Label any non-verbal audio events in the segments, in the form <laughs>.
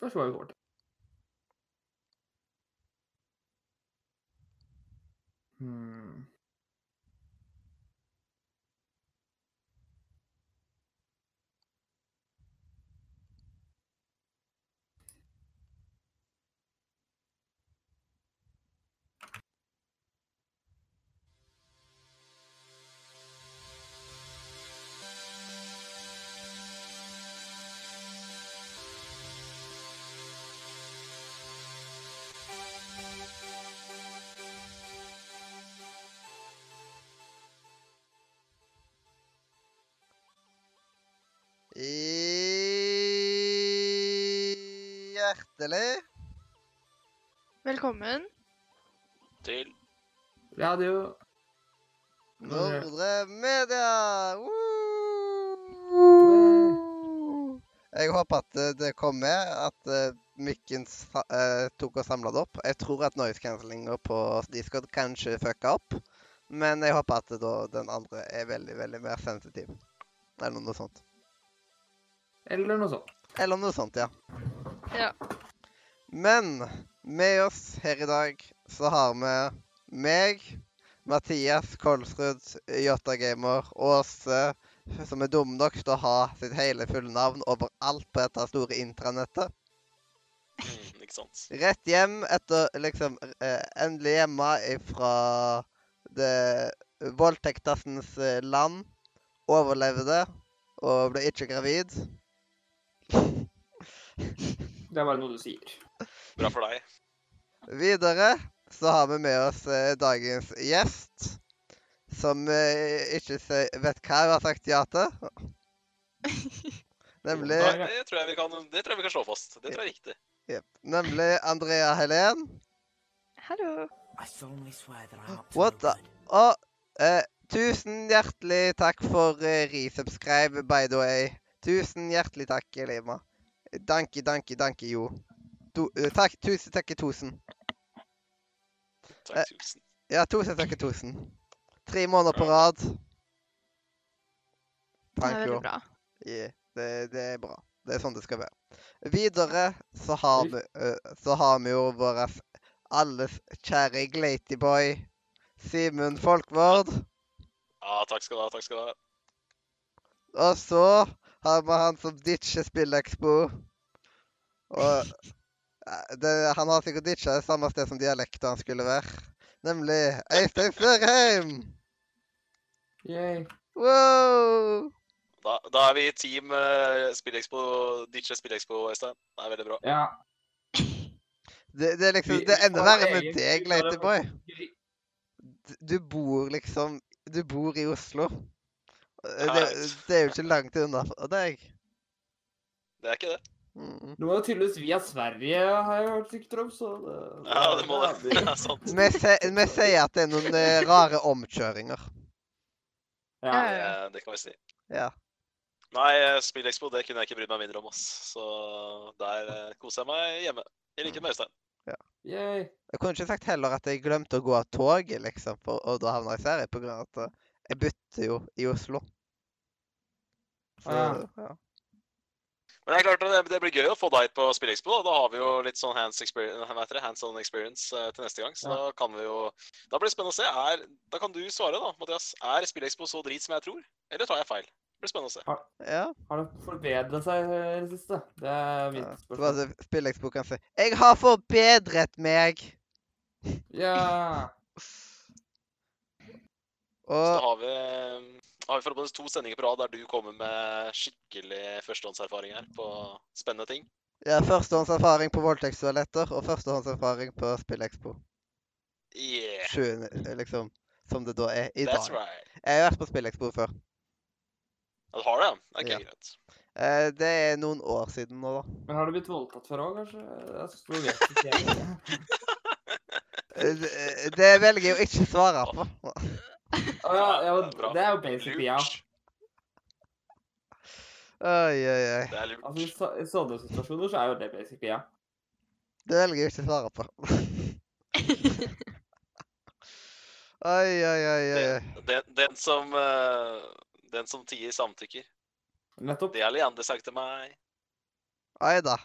Får til. Hmm. Hjertelig Velkommen. Til Radio Nordre Media! Woo! Jeg håper at eh, det kom med, at eh, mikken eh, tok og samla det opp. Jeg tror at noise cancellinga på Discord kanskje fucka opp. Men jeg håper at da den andre er veldig, veldig mer sensitiv. Eller noe sånt. Eller noe sånt. Eller noe sånt, ja. Ja. Men med oss her i dag så har vi meg, Mathias Kolsrud, J-gamer, Åse, som er dum nok til å ha sitt hele fulle navn overalt på dette store intranettet. mm, Ikke sant. Rett hjem etter liksom eh, endelig hjemme fra det voldtektens eh, land. Overlevde og ble ikke gravid. Det er bare noe du sier. Bra for deg. Videre så har vi med oss eh, dagens gjest, som eh, ikke se, vet hva hun har sagt ja til. <laughs> Nemlig, Nei, det tror jeg vi kan, det tror jeg vi kan slå fast. Det tror jeg er riktig. Yep. nemlig Andrea Helen. Hallo. What the- Og eh, tusen hjertelig takk for eh, resubscribe, by the way. Tusen hjertelig takk, Elima. Danke, danke, danke, jo. Du, eh, takk, tusen takk, tusen. Eh. Takk tusen. Ja, tusen takk, tusen. Tre måneder på rad. Det er veldig bra. Yeah, det, det er bra. Det er sånn det skal være. Videre så har vi, eh, så har vi jo vår alles kjære Glatyboy, Simen Folkvord. Ja, takk skal du ha. Takk skal du ha. Og så har vi han som ditcher Spillekspo. Og eh, det, han har sikkert ditcha det samme sted som dialekten han skulle være. Nemlig Øystein Sørheim! Yay. Wow! Da, da er vi i team uh, Spillekspo, Ditche Spillekspo, Øystein. Det er veldig bra. Ja. Det, det er liksom Det er enda verre med deg, Leiteboy. Du bor liksom Du bor i Oslo. Det, det er jo ikke langt unna deg. Det er ikke det. Mm. Det var jo tydeligvis via Sverige, har jeg hørt rykter om, så det, Ja, det må det. Det er <laughs> sant. Vi, sier at det er noen eh, rare omkjøringer. Ja. Ja, Det, det kan vi si. Ja. Nei, eh, Spillekspo det kunne jeg ikke brydd meg mindre om, ass. Så der eh, koser jeg meg hjemme. I likhet med Øystein. Yay. Jeg kunne ikke sagt heller at jeg glemte å gå av toget, liksom, for, og da havna jeg i Sverige på grunn av at jeg bytter jo i Oslo. Så, Ah. ja. Men det er klart at det, det blir gøy å få deg på Spillekspo. Da. da har vi jo litt sånn hands, experience, det, hands on experience eh, til neste gang. Så Ja. da kan vi jo Da blir det spennende å se. Er, da kan du svare, da, Mathias. Er Spillekspo så drit som jeg tror? Eller tar jeg feil? Det blir spennende å se. ja. Har det forbedret seg i det siste? Det er mitt ja. Spørsmål. bare Spillekspo kan si 'Jeg har forbedret meg'. Ja. Så da har vi, har vi forhåpentligvis to sendinger på rad der du kommer med skikkelig førstehåndserfaring her på spennende ting. ja, førstehåndserfaring på voldtektstoaletter og førstehåndserfaring på Spillekspo. Yeah, Sjuende, liksom. Som det da er i that's dag. right. Jeg har vært på Spillekspo før. Ja, Du har det? ja? Ok, Ja. greit. Eh, Det er noen år siden nå, da. Men har du blitt voldtatt før òg, kanskje? Jeg synes du vet ikke. Eh, Det, det velger jeg å ikke svare på. Å ja, ja, Det er bra. det er jo basically ja. Lurt. Oi, oi, oi. Det er lurt. Altså, i, så, I sånne situasjoner så er jo det basically ja. Det velger jeg å ikke svare på. Oi, oi, oi, oi. oi. Den, den som eh, Den som tier samtykker. Nettopp. Det har Leander sagt til meg. Oi da.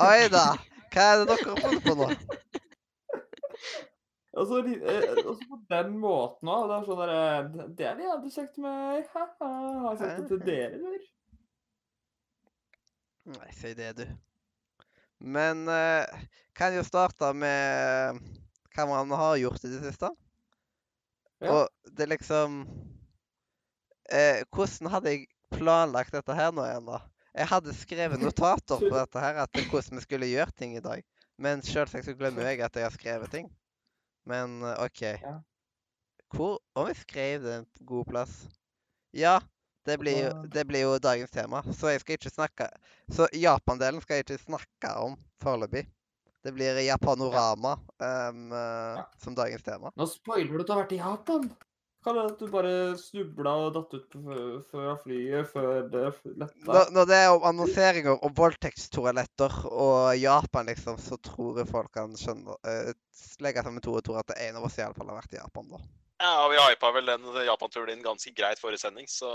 Oi da! Hva er det dere har funnet på nå? <laughs> Altså, li- eh, altså på den måten òg. Det er sånn derre Det er det jeg hadde sagt til meg. Ha-ha. Har jeg sagt det til dere, eller? Nei, si det, du. Men uh, kan jo starte med hva man har gjort i det siste. Ja. Og det er liksom uh, Hvordan hadde jeg planlagt dette her nå igjen, da? Jeg hadde skrevet notater på <laughs> dette her, at hvordan vi skulle gjøre ting i dag. Men selvsagt så glemmer jeg at jeg har skrevet ting. Men eh, OK. Ja. Hvor Om jeg skrev det en god plass? Ja, det blir, jo, det blir jo dagens tema. Så jeg skal ikke snakke Så Japan-delen skal jeg ikke snakke om foreløpig. Det blir Japanorama eh, Ja. som dagens tema. Nå spoiler du at du har vært i Japan! Kan det at du bare snubla og datt ut fra flyet før det letta? Når, når det er om annonseringer og voldtektstoaletter og Japan, liksom, så tror jeg folk kan skjønne uh, Legge sammen to og to at en av oss i alle fall har vært i Japan, da. Ja, og vi hypa vel den Japan-turen din ganske greit forrige sending, så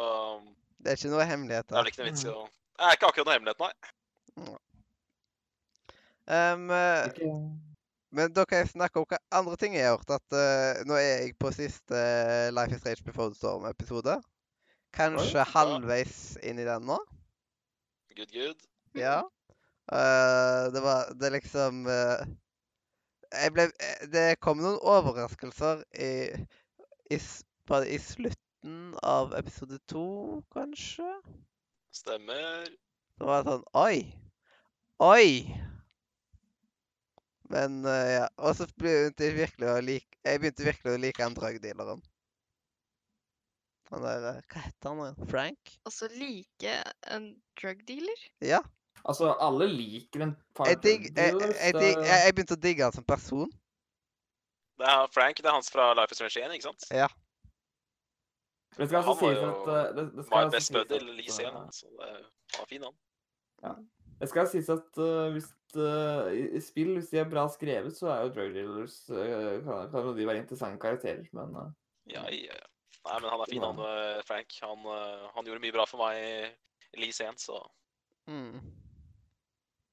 Det er ikke noe hemmelighet det er vel ikke noe vits i å Det er ikke akkurat noe hemmelighet, nei. Um, Ikke... men da kan jeg snakke om hva andre ting jeg har gjort. At uh, nå er jeg på siste uh, Life is Rage Before the Storm-episode. Kanskje Oi, halvveis inn i den nå. Good, good. Ja. Uh, det var Det liksom Jeg ble Det kom noen overraskelser i i, på, i slutten av episode to, kanskje? Stemmer. Det var sånn Oi! Oi! Men uh, ja. Og så begynte jeg virkelig å like Jeg begynte virkelig å like han drugdealeren. Han der eh, Hva heter han? igjen? Frank? Altså like en drugdealer? Ja. Altså, alle liker en par Jeg, digg, jeg, jeg, jeg, begynte å digge han som person. Det er Frank, det er hans fra Life is Strange 1, ikke sant? Ja. Det skal Han var sies jo at eh, det, det skal My altså best buddy, Lise 1, eh, så det, er fin, han. Det skal sies at uh, hvis uh, i, i spill, hvis de er bra skrevet, så er jo drug dealers uh, kan, kan de være interessante karakterer, men Ja, ja, ja. Nei, men han er fin, han Frank. Han, han gjorde mye bra for meg i 1, så Mm.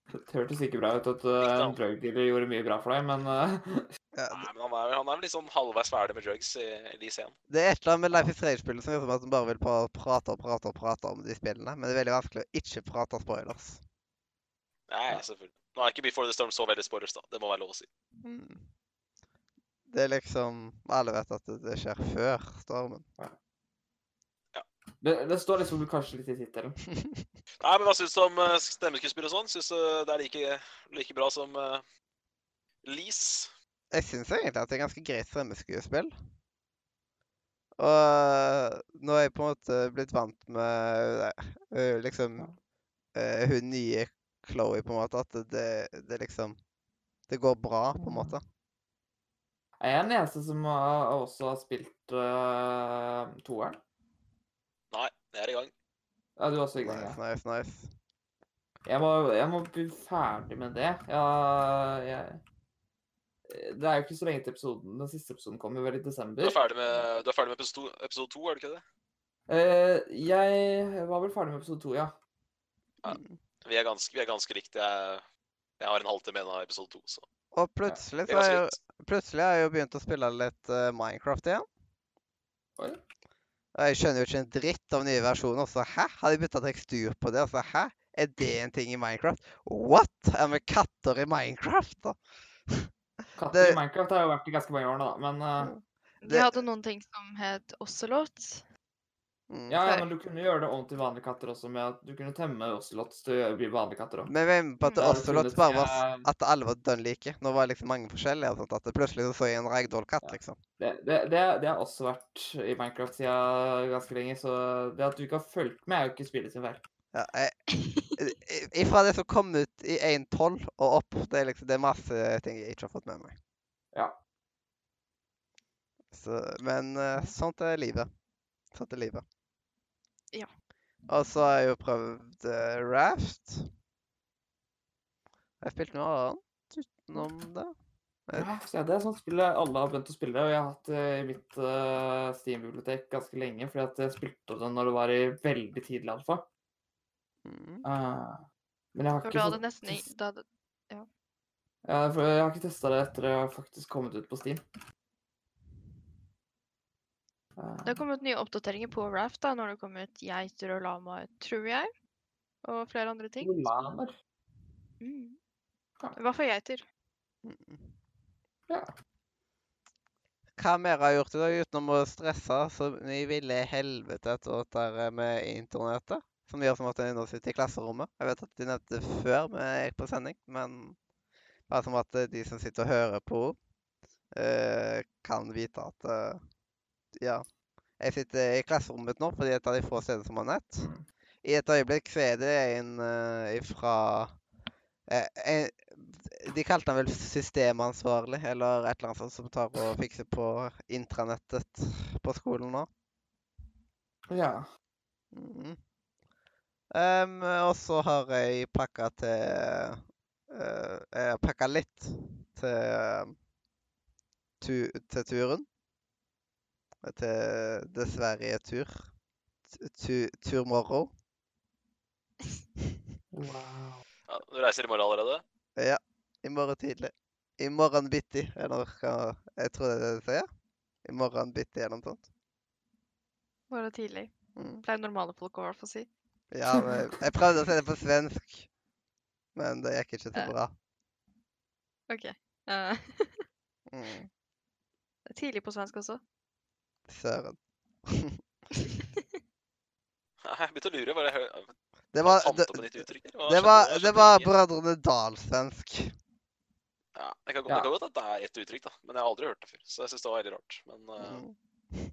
det hørtes ikke bra ut at en drug dealer gjorde mye bra for deg, men <laughs> Ja, Nei, men han er, han er vel sånn halvveis ferdig med drugs i Lise 1. det er et eller annet med Life is Rage-spillet som gjør som at man bare vil prate og prate og prate om de spillene. Men det er veldig vanskelig å ikke prate spoilers. Nei, selvfølgelig. Nå er ikke Before the Storm så veldig spoilers, da. Det må være lov å si. Mm. Det er liksom Alle vet at det, skjer før stormen. det, det står liksom kanskje litt i tittelen. <laughs> Nei, men hva syns du om uh, stemmeskuespill og sånn? Syns du det er like, like bra som uh, Lise? Jeg syns egentlig at det er ganske greit stemmeskuespill. Og nå er jeg på en måte blitt vant med eh, liksom eh, hun nye Chloé, på en måte. At det, det liksom Det går bra, på en måte. Jeg Er den eneste som har, også har spilt uh, toeren? Nei, jeg er i gang. Ja, du er også i gang, Nice, ja. nice, nice. Jeg må, jeg må bli ferdig med det. Ja, jeg, det er jo ikke så lenge til episoden. Den siste episoden kommer vel i Du desember. er ferdig med, du er ferdig med episode, to, episode to, er du ikke det? Uh, jeg var vel ferdig med episode to, ja. Vi er ganske, vi er ganske likt. Jeg, jeg har en halvtime igjen av episode to, så Og plutselig, det så er har jeg, plutselig har jeg jo begynt å spille litt uh, Minecraft igjen. Oi. Jeg skjønner jo ikke en dritt av nye versjoner. Så hæ? Har de bytta tekstur på det? Og så hæ? Er det en ting i Minecraft? What? Er vi katter i Minecraft, da? Katter Det- i Minecraft har jo vært i ganske mange år nå, da. Men eh, De hadde noen ting som het Ocelot. Mm. ja, ja, men du kunne gjøre det om til vanlige katter også, med at du kunne temme ocelots til å bli vanlige katter òg. Men vi er med på at Mm. Ocelot bare var at alle var dønn like. Nå var det liksom mange forskjellige. og sånt, at det Plutselig så jeg en ragdoll-katt, Ja. liksom. Det, det, det, det har også vært i Minecraft siden ganske lenge, så det at du ikke har fulgt med, er jo ikke spillet sin feil. Ja, jeg, ifra det som kom ut i 1.12 og opp, det er liksom det er masse ting jeg ikke har fått med meg. Ja. Så, men eh, sånt er livet. Sånt er livet. Ja. Og så har jeg jo prøvd eh, Raft. Jeg har spilt noe annet utenom det. Eh, Ja, ja, det er sånn spill alle har begynt å spille, og jeg har hatt det i mitt uh, Steam-bibliotek ganske lenge, fordi at jeg spilte det når det var i veldig tidlig alfa. Mm. Eh, men jeg har For ikke du hadde nesten i- hadde, Ja. Ja, for jeg har ikke testa det etter det har faktisk kommet ut på Steam. Eh, Det har kommet nye oppdateringer på Raft da, når det kommet ut geiter og lamaer, tror jeg. Og flere andre ting. Romaner. Mm. Hva I hvert fall geiter. Ja. Hva mer har jeg gjort i dag utenom å stresse så i ville helvete etter det med internettet? Som gjør som at en nå sitter i klasserommet. Jeg vet at de nevnte det før vi gikk på sending, men bare som at eh, de som sitter og hører på, uh, kan vite at eh, ja. Jeg sitter i klasserommet nå fordi det er et av de få stedene som har nett. Mm. I et øyeblikk så er det en uh, ifra uh, en, De kalte han vel systemansvarlig, eller et eller annet sånt, som tar og fikser på intranettet på skolen nå. ja. Mhm. Um, og så har jeg pakka til uh, Jeg har pakka litt til, tu, til turen. Til dessverre tur. Tu, turmorrow. Wow. Ja, du reiser i morgen allerede? Ja, i morgen tidlig. I morgen bitti, eller hva Jeg tror det er det du sier. I morgen bitti, eller noe sånt. Morgen tidlig. Mm. Pleier normale folk å i hvert fall si. Ja, men jeg prøvde å si det på svensk, men det gikk ikke så bra. OK. Uh. <laughs> Mm. tidlig på svensk også. Søren. <laughs> Nei, Jeg begynte å lure. Var det hø- Det var, fant det, opp et nytt uttrykk? eller? Hva det skjedde? var, det skjedde var? Brødrene Dal-svensk. Ja, det kan, Ja. det kan godt at det er ett uttrykk, da. Men jeg har aldri hørt det før. Så jeg syns det var veldig rart. Men uh, Mm.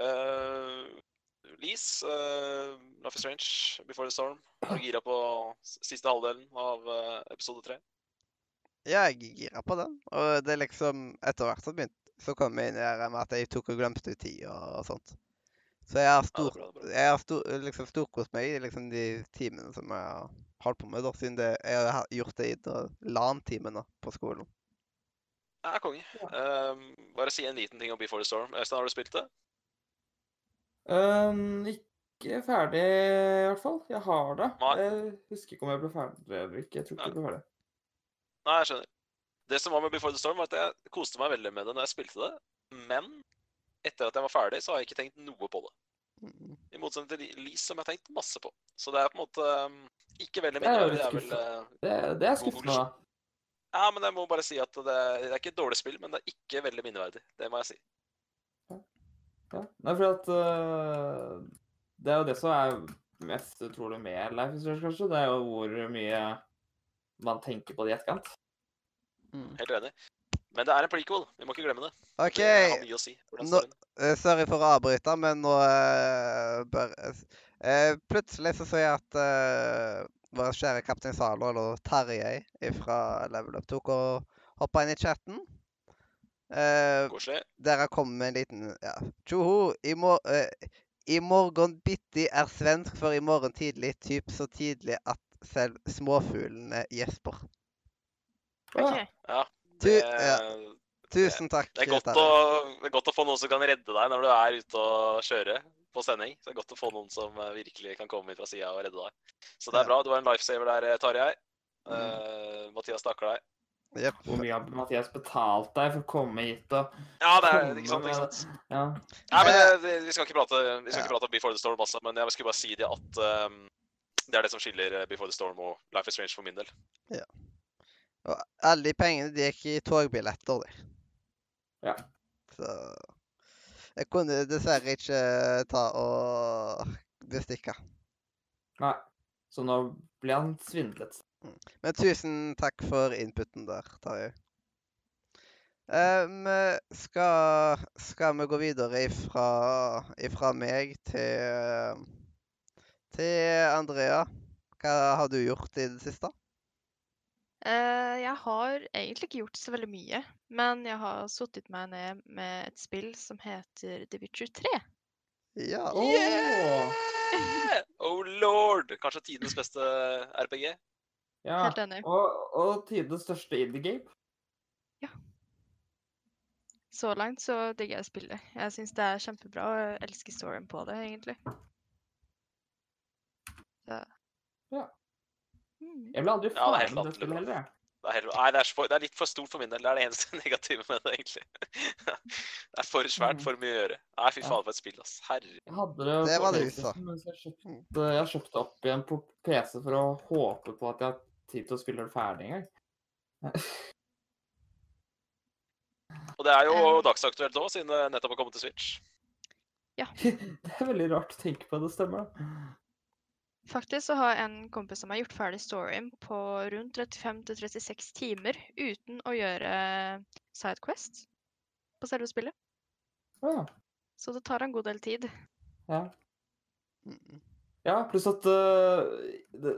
<laughs> Lease, uh, Life is Strange, Before the Storm. Er du gira på s- siste halvdelen av eh, episode tre? Ja, jeg er gira på den. Og det er liksom Etter hvert så begynte så kom jeg inn der med at jeg tok og glemte tid og, og sånt. Så jeg har stor, ja, bra, bra. jeg har stor, liksom storkost meg i liksom de timene som jeg har holdt på med, da, siden det, jeg har gjort det i LAN-timene på skolen. Ja, konge. Um, bare si en liten ting om Before the Storm. Øystein, har du spilt det? Um, ikke ferdig, i hvert fall. Jeg har det. Nei. Jeg husker ikke om jeg ble ferdig eller ikke. Jeg tror ikke jeg ble ferdig. Nei, jeg skjønner. Det som var med Before the Storm, var at jeg koste meg veldig med det når jeg spilte det. Men etter at jeg var ferdig, så har jeg ikke tenkt noe på det. Mm. I motsetning til Lease, som jeg har tenkt masse på. Så det er på en måte um, ikke veldig Det jo. Det er vel uh, Det, det er skuffende. Ja, men jeg må bare si at det, det er ikke et dårlig spill, men det er ikke veldig minneverdig. Det må jeg si. Ja. Nei, for at uh, Det er jo det som er mest utrolig med Life is Strange, kanskje. Det er jo hvor mye man tenker på det i etterkant. Mm. Helt enig. Men det er en prequel. Vi må ikke glemme det. OK. Det har mye å si. Nå- eh, sorry for å avbryte, men nå uh, bør uh, Plutselig så så jeg at uh, vår kjære kaptein Zalo, eller Tarjei fra Level Up, tok og hoppa inn i chatten. Eh, Koselig. der jeg kommet med en liten ja. Tjoho! I, mor eh, I morgen bitti er svensk for i morgen tidlig, typ så tidlig at selv småfuglene gjesper. Å, OK. ja. Ja. Det, ja, tusen takk. det, er godt å, det er godt å få noen som kan redde deg når du er ute og kjører på sending. Så det er godt å få noen som eh, virkelig kan komme inn fra sida og redde deg. Så det er bra. Du var en lifesaver der, eh, Tarjei. Mm. Uh, Mathias takker deg. Yep. Hvor mye har Mathias betalt deg for å komme hit og Ja, det er ikke sant. Ikke sant? Ja. Nei, men det, Vi skal ikke prate vi skal ja. ikke prate om Before the Storm, altså, men jeg skulle bare si det at um, det er det som skiller Before the Storm og Life is Strange for min del. Og alle de pengene de gikk i togbilletter, de. Ja. Så jeg kunne dessverre ikke ta og bestikke. Nei. Så nå ble han svindlet. Men tusen takk for inputen der, Tarjei. Um, skal, skal vi gå videre ifra, ifra meg til, til Andrea? Hva har du gjort i det siste? Eh, jeg har egentlig ikke gjort så veldig mye, men jeg har sittet meg ned med et spill som heter The Witcher 3. Ja. Åh! Yeah! Oh lord! Kanskje tidenes beste RPG? Ja. Helt enig. Og, og tidenes største indie-game. Så langt så digger jeg spillet. Jeg syns det er kjempebra, og jeg elsker storyen på det, egentlig. Så. Ja. Mm. Jeg ble aldri Ja, det er helt ferdig med det spillet heller. Det er, nei, det, er for, det er litt for stort for min del. Det er det eneste <laughs> negative med det, egentlig. <laughs> det er for svært, Mhm. for mye å gjøre. Nei, fy faen for et spill, ass. Herre. Jeg hadde det, Det var det PlayStation, sa. jeg kjøpte, jeg kjøpte opp igjen på PC for å håpe på at jeg har tid til å spille det ferdig en gang. <laughs> Og det er jo Um. dagsaktuelt òg, siden det nettopp har kommet til Switch. Ja. Det er veldig rart å tenke på, det stemmer da. Faktisk så har en kompis som har gjort ferdig storyen på rundt 35-36 timer uten å gjøre Sidequest på selve spillet. Ja, Så det tar en god del tid. ja. Ja pluss at uh, det,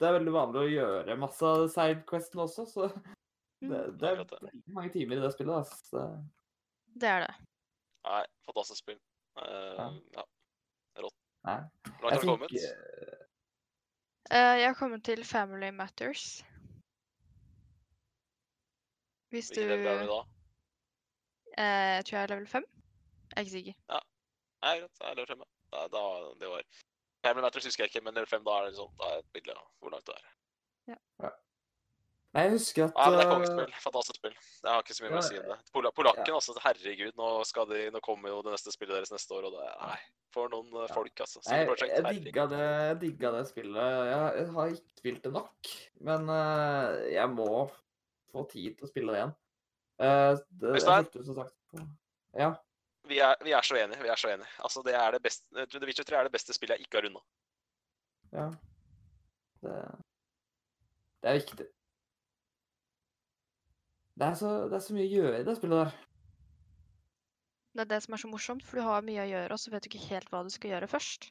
det er veldig vanlig å gjøre masse av sidequestene også, så det, Mm. det er Akkurat veldig mange timer i det spillet. da, så det- Det er det. Nei, fantastisk spill. Uh, Ja. ja. Nei. Hvor langt har du kommet? Eh, jeg har kommet til Family Matters. Hvis du Hvilken level er du da? Uh, Jeg tror jeg er level 5. Jeg er ikke sikker. Nei, greit. Jeg er level 5, ja. Da, da, det var Family Matters husker jeg ikke, men level 5 da er det sånn, da er et bilde av hvor langt du er. Nei, jeg husker at Ja, men det er øh, kongespill. Fantastisk spill. Jeg har ikke så mye mer å si om det. Pol polakken, altså. Herregud, nå, skal de, nå kommer jo det neste spillet deres neste år, og det Nei. For noen eh, Ja. folk, altså. Jeg, CD jeg, digga det, jeg digga det spillet. Jeg, jeg har ikke spilt det nok, men uh, jeg må få tid til å spille det igjen. Uh, det, Øystein? som sagt Ja. Vi er, vi er så enige. Vi er så enige. Altså, det er det beste The Witcher 3 er det beste spillet jeg ikke har runda. ja. Det, det er viktig. Det er, så, det er så mye å gjøre i det spillet der. Det er det som er så morsomt, for du har mye å gjøre, og så vet du ikke helt hva du skal gjøre først.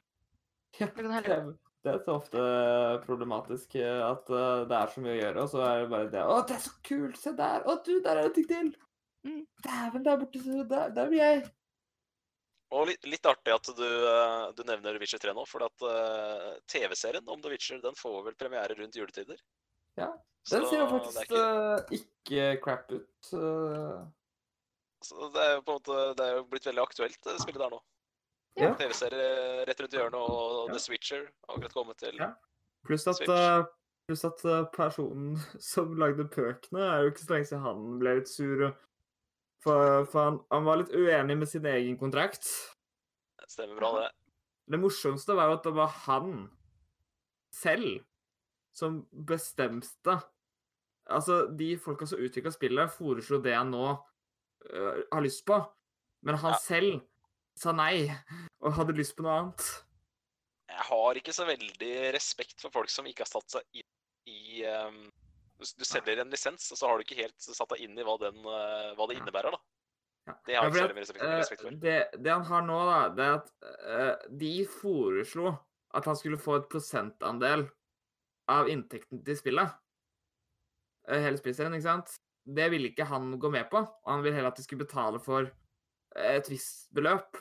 Ja, det, er, det er så ofte problematisk eh, at eh, det er så mye å gjøre, og så er det bare det Å, det er så kult! Se der! Å, du, der er det en ting til! Mm. Dæven, der borte, så der, der blir jeg! Og litt, litt artig at du, eh, du nevner Witcher 3 nå, for at uh, TV-serien om The Witcher den får vel premiere rundt juletider. Ja, Den ser jo faktisk ikke, eh, ikke crap ut. eh. så det er jo på en måte Det er jo blitt veldig aktuelt, det spillet der nå. Ja. TV-serie rett rundt hjørnet, og Ja. The Switcher har akkurat kommet til Ja. Pluss at, eh, at eh, personen <laughs> som lagde pøkene, er jo ikke så lenge siden han ble litt sur. For, for han, han var litt uenig med sin egen kontrakt. Det Stemmer bra, det. Det morsomste var jo at det var han selv som bestemte Altså, de folka som utvikla spillet, foreslo det han nå uh, har lyst på, men han Ja. selv sa nei og hadde lyst på noe annet. Jeg har ikke så veldig respekt for folk som ikke har satt seg inn i um, du, du selger en lisens, og så har du ikke helt satt deg inn i hva, den, uh, hva det innebærer, da. Det Ja, Eh, for. det, det han har nå, da, det er at uh, de foreslo at han skulle få et prosentandel av inntekten til spillet. Eh, hele spillserien, ikke sant? Det ville ikke han gå med på. og Han ville heller at de skulle betale for eh, et visst beløp.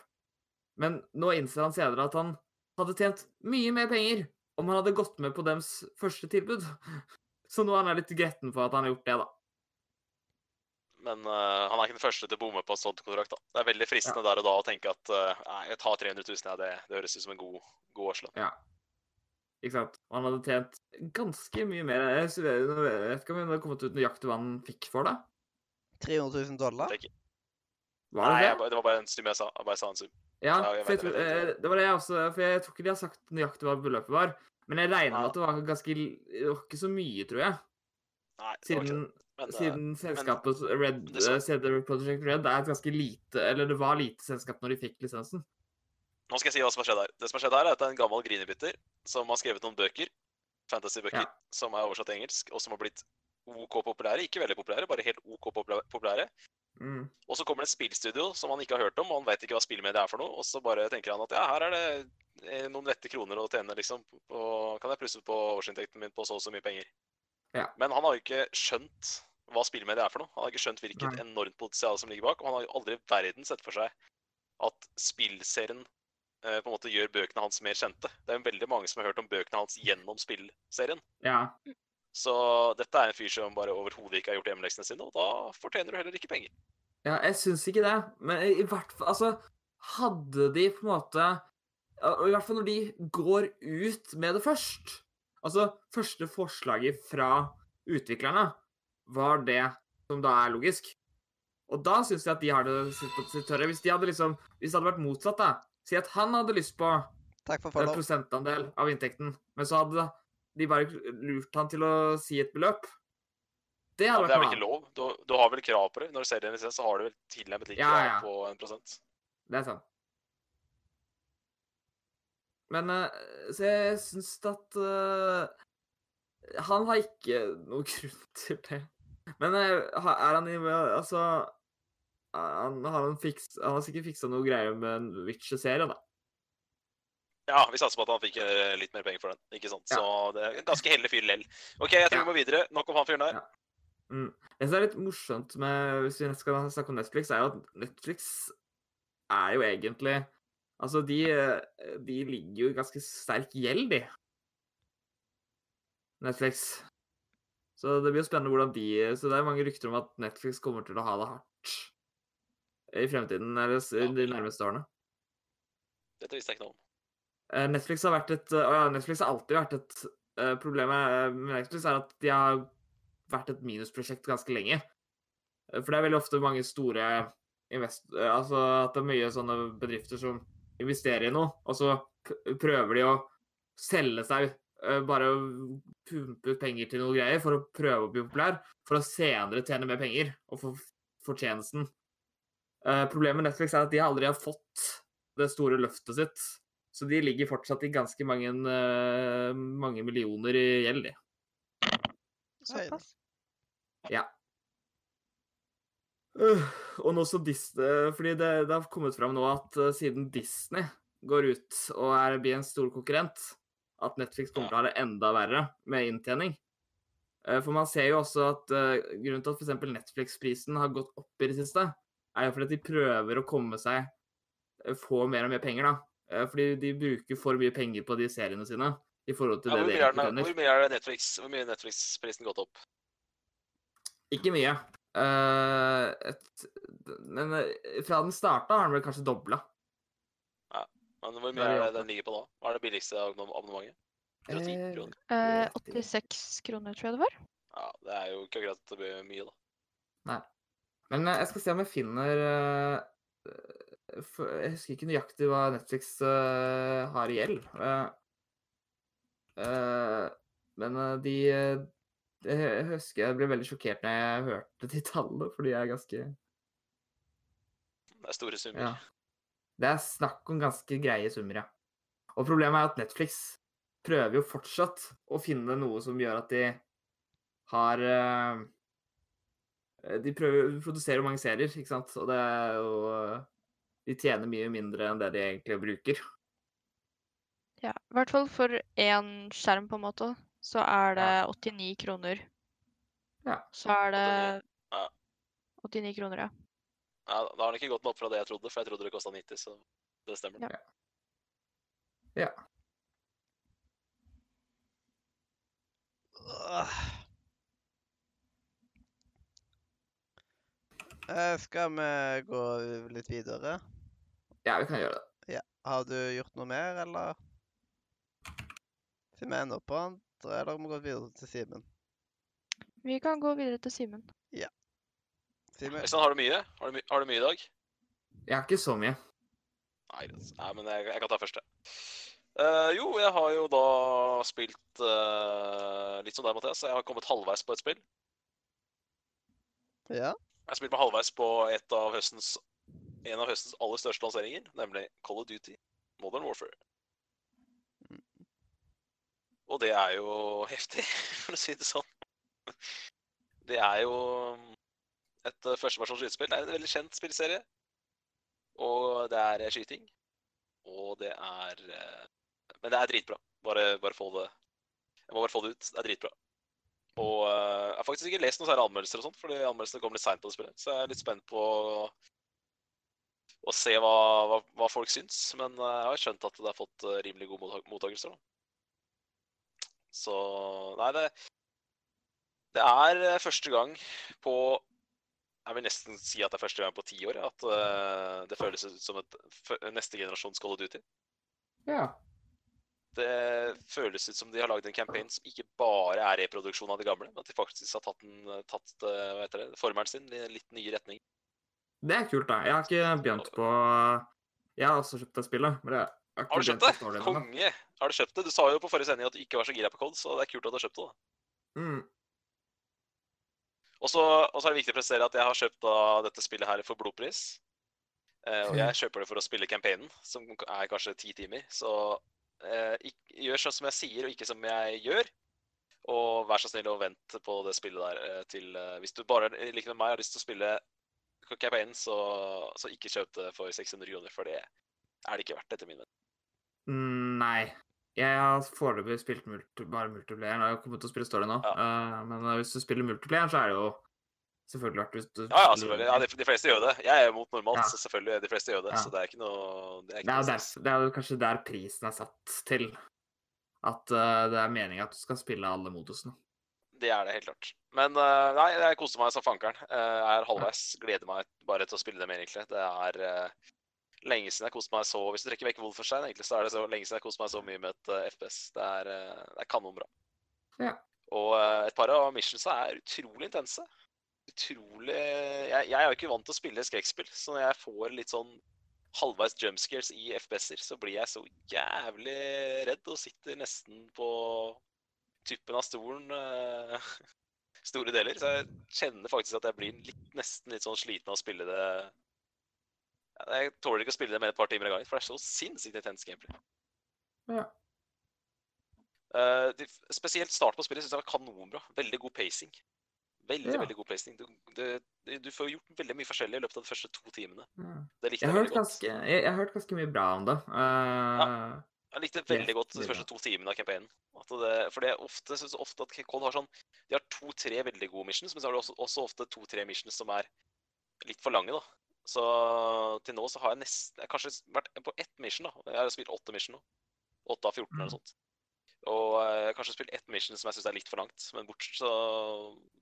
Men nå innser han senere at han hadde tjent mye mer penger om han hadde gått med på dems første tilbud. <laughs> Så nå er han litt gretten for at han har gjort det, da. Men uh, han er ikke den første til å bomme på en sånn kontrakt. da. Det er veldig fristende der og da å tenke at uh, jeg tar 300 000, ja, det, det høres ut som en god, god årslønn. Ja. Ikke sant? Og han hadde tjent ganske mye mer. Jeg jeg vet ikke om han hadde kommet ut nøyaktig hva han fikk for det. 300 000 dollar? Det er ikke- Var Nei, det jeg, det? det var bare en sum jeg sa. Jeg bare sa en sum. Ja, ja, jeg tror, eh, det var det jeg også For jeg tror ikke de har sagt nøyaktig hva beløpet var. Men jeg regner med Ja. at det var ganske Det var ikke så mye, tror jeg. Nei, det var ikke Siden, det. Men, eh, siden selskapet Red, så- eh, CD Project Red er et ganske lite Eller det var lite selskap når de fikk lisensen. Nå skal jeg si hva som har skjedd her. Det som har skjedd her, er at det er en gammel grinebytter som har skrevet noen bøker, fantasy-bøker, Ja. som er oversatt til engelsk, og som har blitt OK populære. Ikke veldig populære, bare helt OK populære. Mm. Og så kommer det et spillstudio som han ikke har hørt om, og han vet ikke hva spillmediet er for noe. Og så bare tenker han at ja, her er det eh, noen lette kroner å tjene, liksom. Og kan jeg plusse på årsinntekten min på så og så mye penger. Ja. Men han har jo ikke skjønt hva spillmediet er for noe. Han har ikke skjønt hvilket Nei. enormt potensial som ligger bak. Og han har jo aldri i verden sett for seg at spillserien på en måte gjør bøkene hans mer kjente. Det er jo veldig mange som har hørt om bøkene hans gjennom spillserien. Ja. Så dette er en fyr som bare overhodet ikke har gjort hjemmeleksene sine, og da fortjener du heller ikke penger. Ja, jeg syns ikke det. Men i hvert fall Altså, hadde de på en måte i hvert fall når de går ut med det først Altså, første forslaget fra utviklerne var det som da er logisk. Og da syns jeg at de har det sitt på sitt tørre. Hvis de hadde liksom, hvis det hadde vært motsatt, da Si at han hadde lyst på Takk for en prosentandel av inntekten, men så hadde de bare lurt han til å si et beløp. Det Ja, det er vel ikke lov? Du, du har vel krav på det? Når du selger en lisens, så har du vel tilnærmet lik Ja, krav ja. på en prosent? Det er sant. Men eh, Så jeg syns at uh, Han har ikke noe <laughs> grunn til det. Men eh, er han i Altså han har, han, fiks, han har sikkert fiksa noe greier med en Witcher-serie, da. Ja, vi satser på at han fikk eh, litt mer penger for den. ikke sant? Ja. Så det er en ganske heldig fyr lell. OK, jeg tror Ja. vi må videre. Nok om han fyren der. Ja. Mm. Det som er litt morsomt med hvis vi skal snakke om Netflix, er jo at Netflix er jo egentlig Altså, de, de ligger jo i ganske sterk gjeld, de. Netflix. Så det blir jo spennende hvordan de Så det er mange rykter om at Netflix kommer til å ha det hardt i fremtiden, eller Ja. de nærmeste årene. Dette visste jeg ikke noe om. Eh, Netflix har vært et ja, Netflix har alltid vært et eh, Problemet eh, med Netflix er at de har vært et minusprosjekt ganske lenge. For det er veldig ofte mange store invest... Altså at det er mye sånne bedrifter som investerer i noe, og så prøver de å selge seg Bare pumpe penger til noe greier for å prøve å bli populær, for å senere tjene mer penger og få fortjenesten. Eh, Problemet med Netflix er at de aldri har fått det store løftet sitt. Så de ligger fortsatt i ganske mange, eh, mange millioner i gjeld, de. Såpass. Øh, og nå så Disney Fordi det, det har kommet fram nå at uh, siden Disney går ut og er, blir en stor konkurrent, at Netflix kommer til å ha det enda verre med inntjening. Uh, For man ser jo også at eh, grunnen til at f.eks. Netflix-prisen har gått opp i det siste, er jo fordi at de prøver å komme seg eh, Få mer og mer penger, da. Eh, Fordi de bruker for mye penger på de seriene sine i forhold til Ja, det de egentlig tjener. hvor mye er det Netflix, hvor mye er Netflix-prisen gått opp? Ikke mye. Uh, et, men fra den starta har den vel kanskje dobla. Men hvor mye er det den ligger på nå? Hva er det billigste abonnementet? 110 kroner? Eh, 86 kroner, tror jeg det var. Ja, det er jo ikke akkurat mye, da. Men jeg skal se om jeg finner eh, Jeg husker ikke nøyaktig hva Netflix eh, har i gjeld. Eh, men de jeg husker jeg ble veldig sjokkert når jeg hørte de tallene, for de er ganske Det er store summer. Ja. Det er snakk om ganske greie summer, ja. Og problemet er at Netflix prøver jo fortsatt å finne noe som gjør at de har De prøver produserer produsere mange serier, ikke sant, og det er jo eh, De tjener mye mindre enn det de egentlig bruker. Ja, i hvert fall for én skjerm, på en måte, så er det 89 kroner. Ja. Så er det 89, kroner, ja. Ja, da har det ikke gått opp fra det jeg trodde, for jeg trodde det kosta 90, så det stemmer. Ja. Ja. Åh. Eh, Skal vi gå litt videre? Ja, vi kan gjøre det. Ja. Har du gjort noe mer, eller? Siden vi ender på andre, eller må vi gå videre til Simen? Vi kan gå videre til Simen. Simen? Øystein, har du mye? Har du, my har du mye i dag? Jeg har ikke så mye. Nei. Nei men jeg, jeg kan ta første. Uh, jo, jeg har jo da spilt uh, litt som deg, Mathias. Jeg har kommet halvveis på et spill. Ja? Jeg har spilt meg halvveis på av høstens, en av høstens aller største lanseringer, nemlig Call of Duty Modern Warfare. Og det er jo heftig, <laughs> for å si det sånn. Det er jo et uh, førsteversjons skytespill. Det er en veldig kjent spillserie. Og det er eh, skyting. Og det er eh, Men det er dritbra. Bare, bare få det Jeg må bare få det ut. Det er dritbra. Og eh, jeg har faktisk ikke lest noen særlige anmeldelser, og sånt, fordi anmeldelsene kom litt seint. Så jeg er litt spent på å se hva, hva, hva folk syns. Men eh, jeg har skjønt at det har fått eh, rimelig gode mottak mottakelser. Da. Så Nei, det Det er første gang på Jeg vil nesten si at det er første gang på ti år at det føles ut som et neste generasjons Call of Duty. Ja. Det føles ut som de har lagd en campaign som ikke bare er reproduksjon av det gamle, men at de faktisk har tatt, den, tatt eh, hva heter det, formelen sin i en litt ny retning. Det er kult, da. Jeg har ikke begynt på Jeg har også kjøpt det spillet, men jeg har Har du kjøpt det? Konge! Har du kjøpt det? Du sa jo på forrige sending at du ikke var så gira på Code, så det er kult at du har kjøpt det. da. Mm. Og så er det viktig å presisere at jeg har kjøpt da dette spillet her for blodpris. Eh, og jeg kjøper det for å spille campaignen, som er kanskje ti timer. Så eh, gjør sånn som jeg sier, og ikke som jeg gjør. Og vær så snill og vent på det spillet der eh, til eh, Hvis du bare like med meg har lyst til å spille campaignen, så, så ikke kjøp det for 600 kroner, for det er det ikke verdt, etter min mening. Mm, Nei. Jeg har foreløpig spilt multi, bare multiplayer. Jeg har kommet til å spille story nå. Eh, men eh, hvis du spiller multiplayer, så er det jo selvfølgelig vært du Ja, ja, selvfølgelig. Ja, de, de fleste gjør det. Jeg er mot normalt, Ja. så selvfølgelig de fleste gjør det. Ja. Så det er ikke noe Det er Det er, der, det er jo kanskje der prisen er satt til. At uh, det er meninga at du skal spille alle modusene. Det er det helt klart. Men uh, nei, jeg koser meg som fankeren. Uh, jeg er halvveis. Gleder meg bare til å spille det mer, egentlig. Det er lenge siden jeg koste meg så Hvis du trekker vekk Wolfenstein, egentlig, så er det så lenge siden jeg koste meg så mye med et FPS. Det er, det er kanonbra. Ja. Og et par av missionsa er utrolig intense. Utrolig Jeg, jeg er jo ikke vant til å spille skrekkspill, så når jeg får litt sånn halvveis jumpscares i FPS-er, så blir jeg så jævlig redd og sitter nesten på tuppen av stolen uh, <laughs> store deler. Så jeg kjenner faktisk at jeg blir litt, nesten litt sånn sliten av å spille det. Jeg tåler ikke å spille det med et par timer av gangen, for det er så sinnssykt intenst gameplay. Ja. Uh, de, spesielt start på spillet syns jeg var kanonbra. Veldig god pacing. Veldig, Ja. veldig god pacing. Du, du, du får gjort veldig mye forskjellig i løpet av de første to timene. Ja. Det likte Jeg jeg, veldig godt. ganske, jeg, jeg har hørt ganske mye bra om det. Eh, Jeg likte veldig godt de første to timene av campaignen. Det, for det er ofte, synes ofte at Cold har sånn De har to-tre veldig gode missions, men så har de også, også ofte to-tre missions som er litt for lange, da. Så til nå så har jeg nesten Jeg har kanskje vært på ett mission, da. Jeg har spilt åtte mission nå. Åtte av 14 eller Mm. noe sånt. Og eh, jeg har kanskje spilt ett mission som jeg syns er litt for langt. Men bortsett så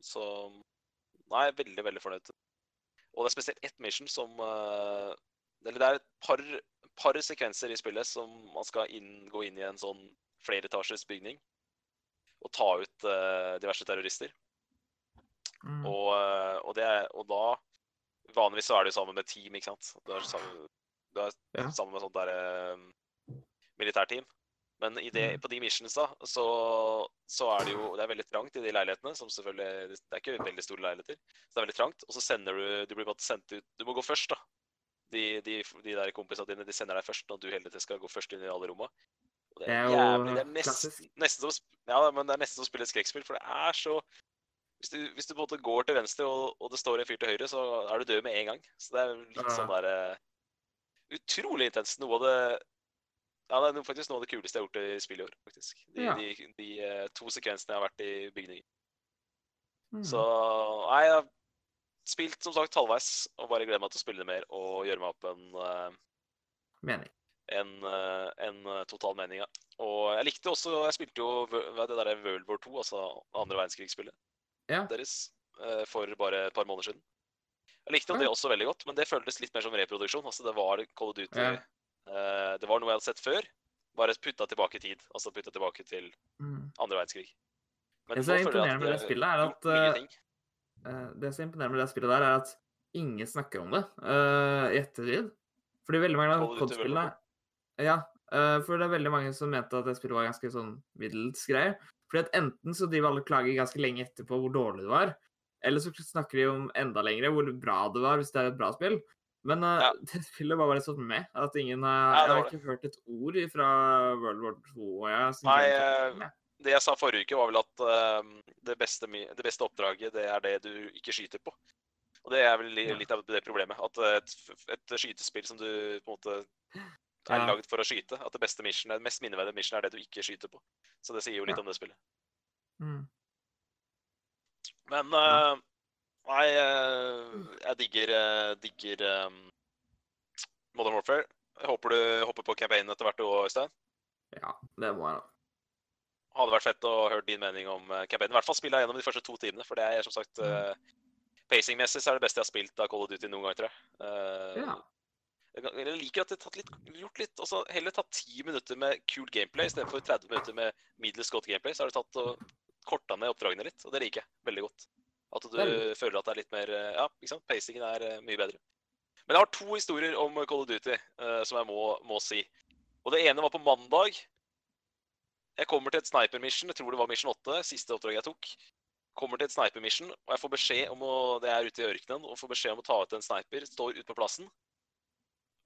Så Nei, veldig, veldig fornøyd. Og det er spesielt ett mission som eh, Eller det er et par, par sekvenser i spillet som man skal inn, gå inn i en sånn flereetasjes bygning og ta ut uh, diverse terrorister. mm. Og, og, det og da Vanligvis så er jo sammen med team, ikke sant. Du er sammen, du er sammen med sånt der uh, militærteam. Men i det, Mm. på de missions da, så, så er det jo Det er veldig trangt i de leilighetene. som selvfølgelig, Det er ikke veldig store leiligheter. Så det er veldig trangt. Og så sender du Du blir bare sendt ut Du må gå først, da. De, de, de der kompisene dine de sender deg først når du hele tiden skal gå først inn i alle rommene. Og Det er jævlig, det er nesten, nesten som Ja, men det er nesten som å spille et skrekkspill, for det er så hvis du, hvis du på en måte går til venstre, og, og det står en fyr til høyre, så er du død med en gang. Så det er litt sånn der Utrolig intenst. Noe av det Ja, det er faktisk noe av det kuleste jeg har gjort i spillet i år, faktisk. De, Ja. de, de eh, to sekvensene jeg har vært i bygningen. Mm. Så nei, jeg har spilt som sagt halvveis, og bare gleder meg til å spille det mer og gjøre meg opp en eh, Mening. en, eh, en total mening. Ja. Og jeg likte også Jeg spilte jo det derre World War 2, altså andre verdenskrigsspillet Ja. deres, for bare et par måneder siden. Jeg likte det også veldig godt, men det føltes litt mer som reproduksjon. Altså det var Cold Duty Ja. Eh, Det var noe jeg hadde sett før, bare putta tilbake i tid. Altså putta tilbake til Mm. andre verdenskrig. Men Det som er imponerende med det spillet, er at. Eh, Det som er imponerende med det spillet der, er at ingen snakker om det uh, i ettertid. Fordi veldig mange av COD-spillene Ja, uh, for det er veldig mange som mente at det spillet var ganske sånn middels greie. Fordi at enten så driver alle klager ganske lenge etterpå hvor dårlig det var, eller så snakker de om enda lengre hvor bra det var, hvis det er et bra spill. Men uh, Ja. <laughs> det spillet var bare sånn med at ingen har Ja, Jeg har ikke hørt et ord fra World War 2. Jeg, Nei, eh. Det jeg sa forrige uke, var vel at uh, det, beste, det beste oppdraget, det er det du ikke skyter på. Og det er vel li- litt av det problemet. At et, et skytespill som du på en måte er Ja. lagd for å skyte, at det beste mission, det mest minneverdige mission er det du ikke skyter på. Så det sier jo litt om det spillet. Mm. Men Ja. Nei, eh, jeg digger, eh, digger eh, Modern Warfare. Jeg håper du hopper på campaignen etter hvert òg, Øystein. Ja, det må jeg da. Hadde vært fett å høre din mening om campaignen. I hvert fall spille gjennom de første to timene, for det er som sagt eh, Pacing-messig så er det beste jeg har spilt av Call of Duty noen gang, tror jeg. Ja. Jeg liker at det har litt, gjort litt altså Heller tatt ti minutter med kult gameplay istedenfor 30 minutter med middels godt gameplay. Så har du tatt og korta ned oppdragene litt, og det liker jeg veldig godt. At du Vel. føler at det er litt mer eh, Ja, ikke sant? Pacingen er eh, mye bedre. Men jeg har to historier om Call of Duty uh, som jeg må, må si. Og det ene var på mandag. Jeg kommer til et sniper mission, jeg tror det var mission 8, siste oppdraget jeg tok. Kommer til et sniper mission, og jeg får beskjed om å Det er ute i ørkenen, og får beskjed om å ta ut en sniper. Står ute på plassen.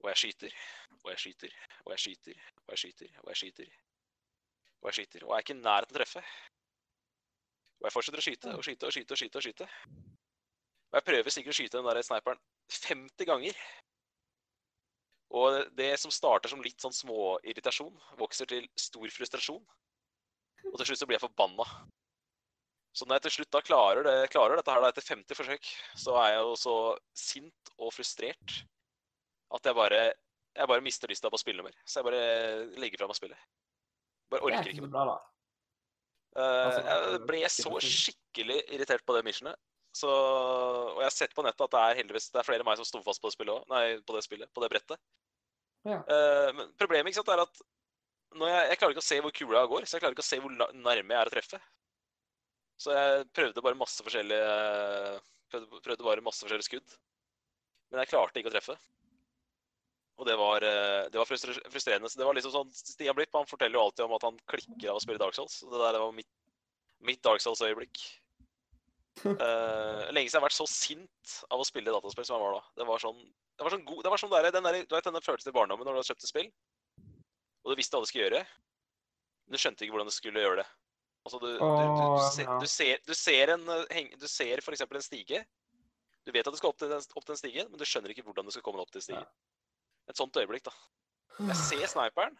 Og jeg skyter, og jeg skyter, og jeg skyter, og jeg skyter, og jeg skyter. Og jeg skyter, og jeg er ikke i nærheten å treffe. Og jeg fortsetter å skyte og skyte og skyte og skyte. Og skyte. Og jeg prøver sikkert å skyte den der sniperen 50 ganger. Og det som starter som litt sånn småirritasjon, vokser til stor frustrasjon. Og til slutt så blir jeg forbanna. Så når jeg til slutt da klarer, det, klarer dette her da etter 50 forsøk, så er jeg jo så sint og frustrert at jeg bare, jeg bare mister lysta på å spille mer. Så jeg bare legger fra meg spillet. Bare er orker ikke mer. bra, da. Eh, Altså, jeg ble så skikkelig irritert på det missionet. Så, og jeg har sett på nettet at det er heldigvis det er flere enn meg som sto fast på det spillet også. Nei, på det spillet, på det brettet. Ja. Eh, men problemet ikke sant, er at jeg, jeg klarer ikke å se hvor kula går, så jeg klarer ikke å se hvor nærme jeg er å treffe. Så jeg prøvde bare masse forskjellige prøvde, prøvde bare masse forskjellige skudd. Men jeg klarte ikke å treffe. Og det var, eh, det var frustrerende. Så det var liksom sånn, Stian Blipp han forteller jo alltid om at han klikker av å spille Dark Souls. Og det der var mitt, mitt Dark Souls-øyeblikk. Uh, <laughs> lenge siden jeg har vært så sint av å spille dataspill som jeg var da. Det var sånn, det var sånn god, det var sånn der, den der, Du vet denne følelsen i barndommen når du har kjøpt et spill, og du visste hva du skulle gjøre, men du skjønte ikke hvordan du skulle gjøre det. Altså, du, du, du, ser, du, ser, ser en eh, Du ser eksempel en stige. Du vet at du skal opp til, den, opp til den stigen, men du skjønner ikke hvordan du skal komme opp til stigen. Et sånt øyeblikk, da. Jeg ser sniperen.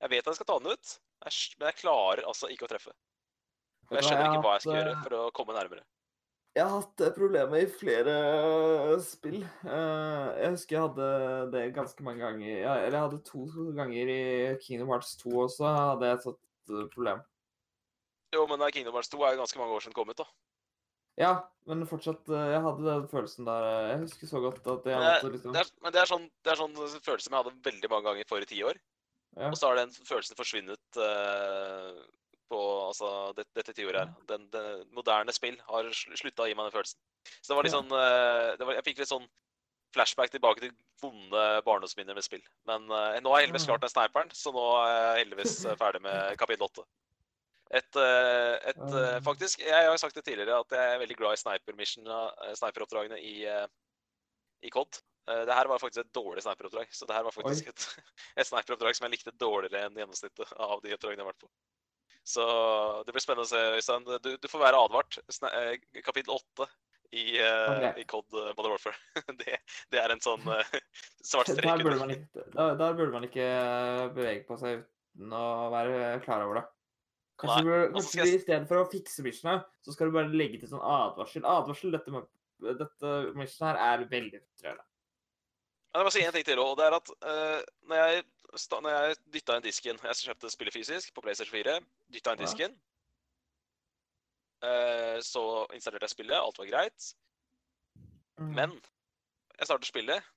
Jeg vet at jeg skal ta den ut, men jeg klarer altså ikke å treffe. Og jeg skjønner ikke hva jeg skal gjøre eh, for å komme nærmere. Jeg har hatt det problemet i flere spill. Eh, Jeg husker jeg hadde det ganske mange ganger. Eller jeg hadde to ganger i Kingdom Hearts 2 også. hadde jeg et sånt eh, problem. Jo, men Kingdom Hearts 2 er jo ganske mange år siden kommet, da. Ja, men fortsatt eh, Jeg hadde den følelsen der eh, Jeg husker så godt at jeg måtte liksom Det er, men det er sånn, det er sånn følelse som jeg hadde veldig mange ganger forrige ti år. ja. Og så har den følelsen forsvunnet uh, på altså, det, dette tiåret her. Den, den moderne spill har slutta å gi meg den følelsen. Så det var litt Ja. sånn uh, det var, Jeg fikk litt sånn flashback tilbake til vonde barndomsminner med spill. Men uh, nå har jeg heldigvis Mm. klart den sniperen, så nå er jeg heldigvis ferdig med kapittel åtte. Et, eh, et eh, Mm. Faktisk, jeg har sagt det tidligere at jeg er veldig glad i eh, sniperoppdragene i, eh, i COD. Eh, Det her var faktisk et dårlig sniperoppdrag. Så det her var faktisk et, <laughs> et sniperoppdrag som jeg likte dårligere enn gjennomsnittet av de oppdragene jeg har vært på. Så det blir spennende å se, Øystein. Du, du får være advart. Kapittel åtte i, eh, Ok. i COD Modern Warfare. <laughs> det, det er en sånn <laughs> svart strek. Der burde, man ikke, der, der burde man ikke bevege på seg uten å være klar over det. Kanskje, Nei, du kanskje jeg i stedet for å fikse missionene, så skal du bare legge til sånn advarsel. Advarsel, dette, dette missionet her er veldig frustrerende. Jeg må si en ting til og det er at uh, når jeg, når jeg dytta inn disken Jeg kjøpte spillet fysisk på PlayStation 4. Dytta inn disken. Uh, så installerte jeg spillet, alt var greit. Mm. Men jeg starter spillet,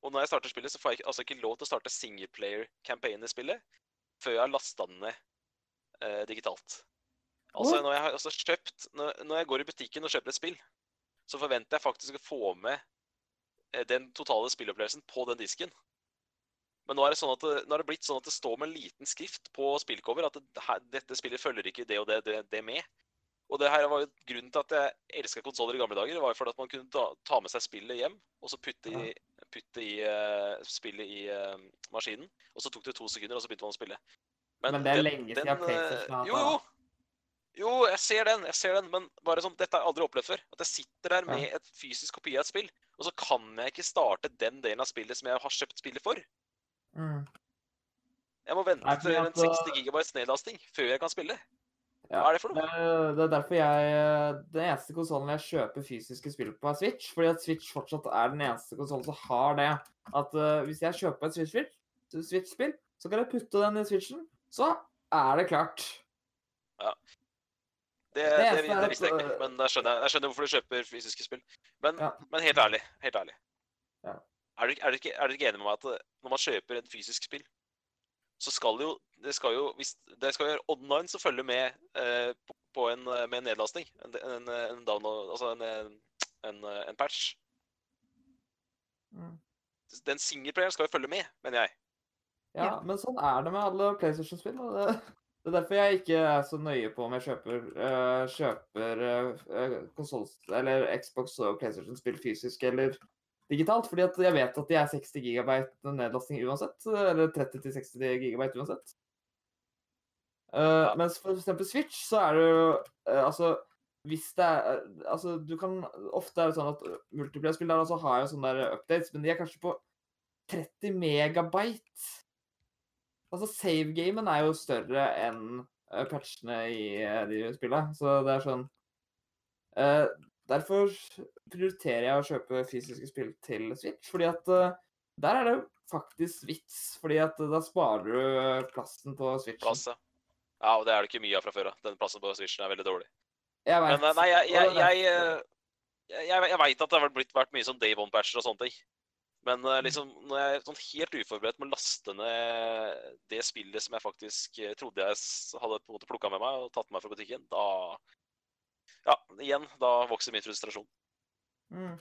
og når jeg starter spillet, så får jeg altså ikke lov til å starte singleplayer-campaign i spillet før jeg har lasta den ned eh, digitalt. Altså når jeg har altså, kjøpt når, når jeg går i butikken og kjøper et spill, så forventer jeg faktisk å få med eh, den totale spillopplevelsen på den disken. Men nå er det sånn at det, nå er det blitt sånn at det står med en liten skrift på spillcover at det, her, dette spillet følger ikke det og det, det, det med. Og det her var jo grunnen til at jeg elska konsoller i gamle dager. Var jo fordi at man kunne ta, ta med seg spillet hjem og så putte i, putte i uh, spillet i uh, maskinen. Og så tok det to sekunder, og så begynte man å spille. Men det er lenge siden den, eh, PlayStation har hatt Jo, det, jo. Jo, jeg ser den, jeg ser den, men bare sånn, dette har jeg aldri opplevd før. At jeg sitter der med et fysisk kopi av et spill, og så kan jeg ikke starte den delen av spillet som jeg har kjøpt spillet for. Mm. Jeg må vente til en uh, 60 gigabytes nedlasting før jeg kan spille. Ja. Hva er det for noe? det er derfor jeg Den eneste konsollen jeg kjøper fysiske spill på, er Switch. Fordi at Switch fortsatt er den eneste konsollen som har det. At uh, hvis jeg kjøper et Switch-spill, Switch-spill, så kan jeg putte den i Switchen, så er det klart. Det, det det, det, er visste jeg ikke, men jeg skjønner, jeg skjønner hvorfor du kjøper fysiske spill. Men, Ja. men helt ærlig, helt ærlig. Ja. er du, er, ikke, er ikke enig med meg at når man kjøper et fysisk spill, så skal det jo Det skal jo hvis det skal gjøre online så følger med eh, på, på en, eh, med en nedlastning. En, en, en download Altså en, en, en, en patch. Mm. Den singleplayeren skal jo følge med, mener jeg. Ja, Ja. men sånn er det med alle PlayStation-spill. Det, det er derfor jeg ikke er så nøye på om jeg kjøper, uh, kjøper uh, konsolls- eller Xbox og PlayStation-spill fysisk eller digitalt. Fordi jeg vet at de er 60 GB nedlasting uansett. Eller 30-60 GB uansett. Uh, Mens for eksempel Switch, så er det jo uh, Altså, hvis det er Altså, du kan Ofte er det sånn at multiplayer-spill der også har jo sånne der updates, men de er kanskje på 30 megabyte. Altså, save-gamen er jo større enn uh, patchene i uh, de spillene, så det er sånn uh, Derfor prioriterer jeg å kjøpe fysiske spill til Switch, fordi at der er det faktisk vits, fordi at da sparer du plassen på Switchen. Plass, ja. Ja, og det er det ikke mye av fra før av. Den plassen på Switchen er veldig dårlig. Jeg vet. Men nei, jeg, jeg, eh, jeg, jeg, jeg veit at det har blitt vært mye sånn Day One-patcher og sånne ting. Men eh, liksom, når jeg er sånn helt uforberedt med å laste ned det spillet som jeg faktisk eh, trodde jeg hadde på en måte plukka med meg og tatt med meg fra butikken, da Ja, igjen, da vokser min frustrasjon. Mm.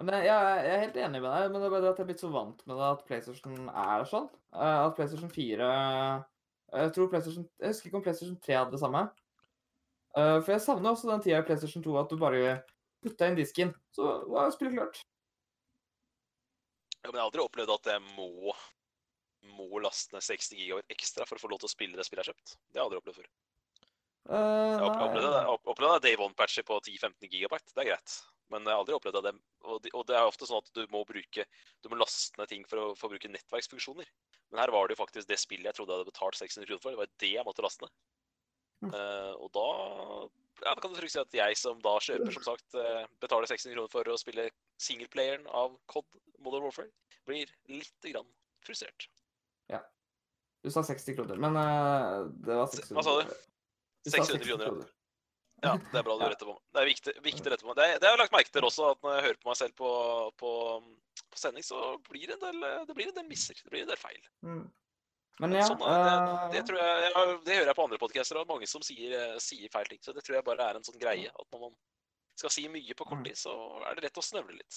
Men jeg, jeg er helt enig med deg, men det er bare at jeg er blitt så vant med det at PlayStation er sånn. Eh, At PlayStation 4 Jeg tror PlayStation Jeg husker ikke om PlayStation 3 hadde det samme. For jeg savner også den tida i PlayStation 2 at du bare putta inn disken, så var spillet klart. Ja, men jeg har aldri opplevd at jeg må, må laste ned 60 gigabyte ekstra for å få lov til å spille det spillet jeg har kjøpt. Det har jeg aldri opplevd før. Uh, Jeg har opplevd opplevd Day One-patcher på 10-15 gigabyte. Det er greit. Men jeg har aldri opplevd det. Og det, og det er ofte sånn at du må bruke Du må laste ned ting for å, for å bruke nettverksfunksjoner. Men her var det jo faktisk det spillet jeg trodde jeg hadde betalt 600 kroner for. Det var det jeg måtte laste ned. Eh, og da ja, kan du trygt si at jeg som da kjøper, som sagt, eh, betaler 600 kroner for å spille singleplayeren av COD Modern Warfare, blir litt grann frustrert. Du sa 60 kroner, men uh, det var Se- 600 hva sa du? du 600 kroner, ja. Ja, <laughs> det er bra du retter på meg. Det er viktig, viktig å rette på meg. Det, det har jeg lagt merke til også, at når jeg hører på meg selv på, på, på sending, så blir det en del, det blir en del misser. Det blir en del feil. Mm. Men ja sånn, det, eh, det, tror jeg, ja, det hører jeg på andre podcaster, og mange som sier, eh, sier feil ting. Så det tror jeg bare er en sånn greie. At når man skal si mye på kort Mm. tid, så er det lett å snøvle litt.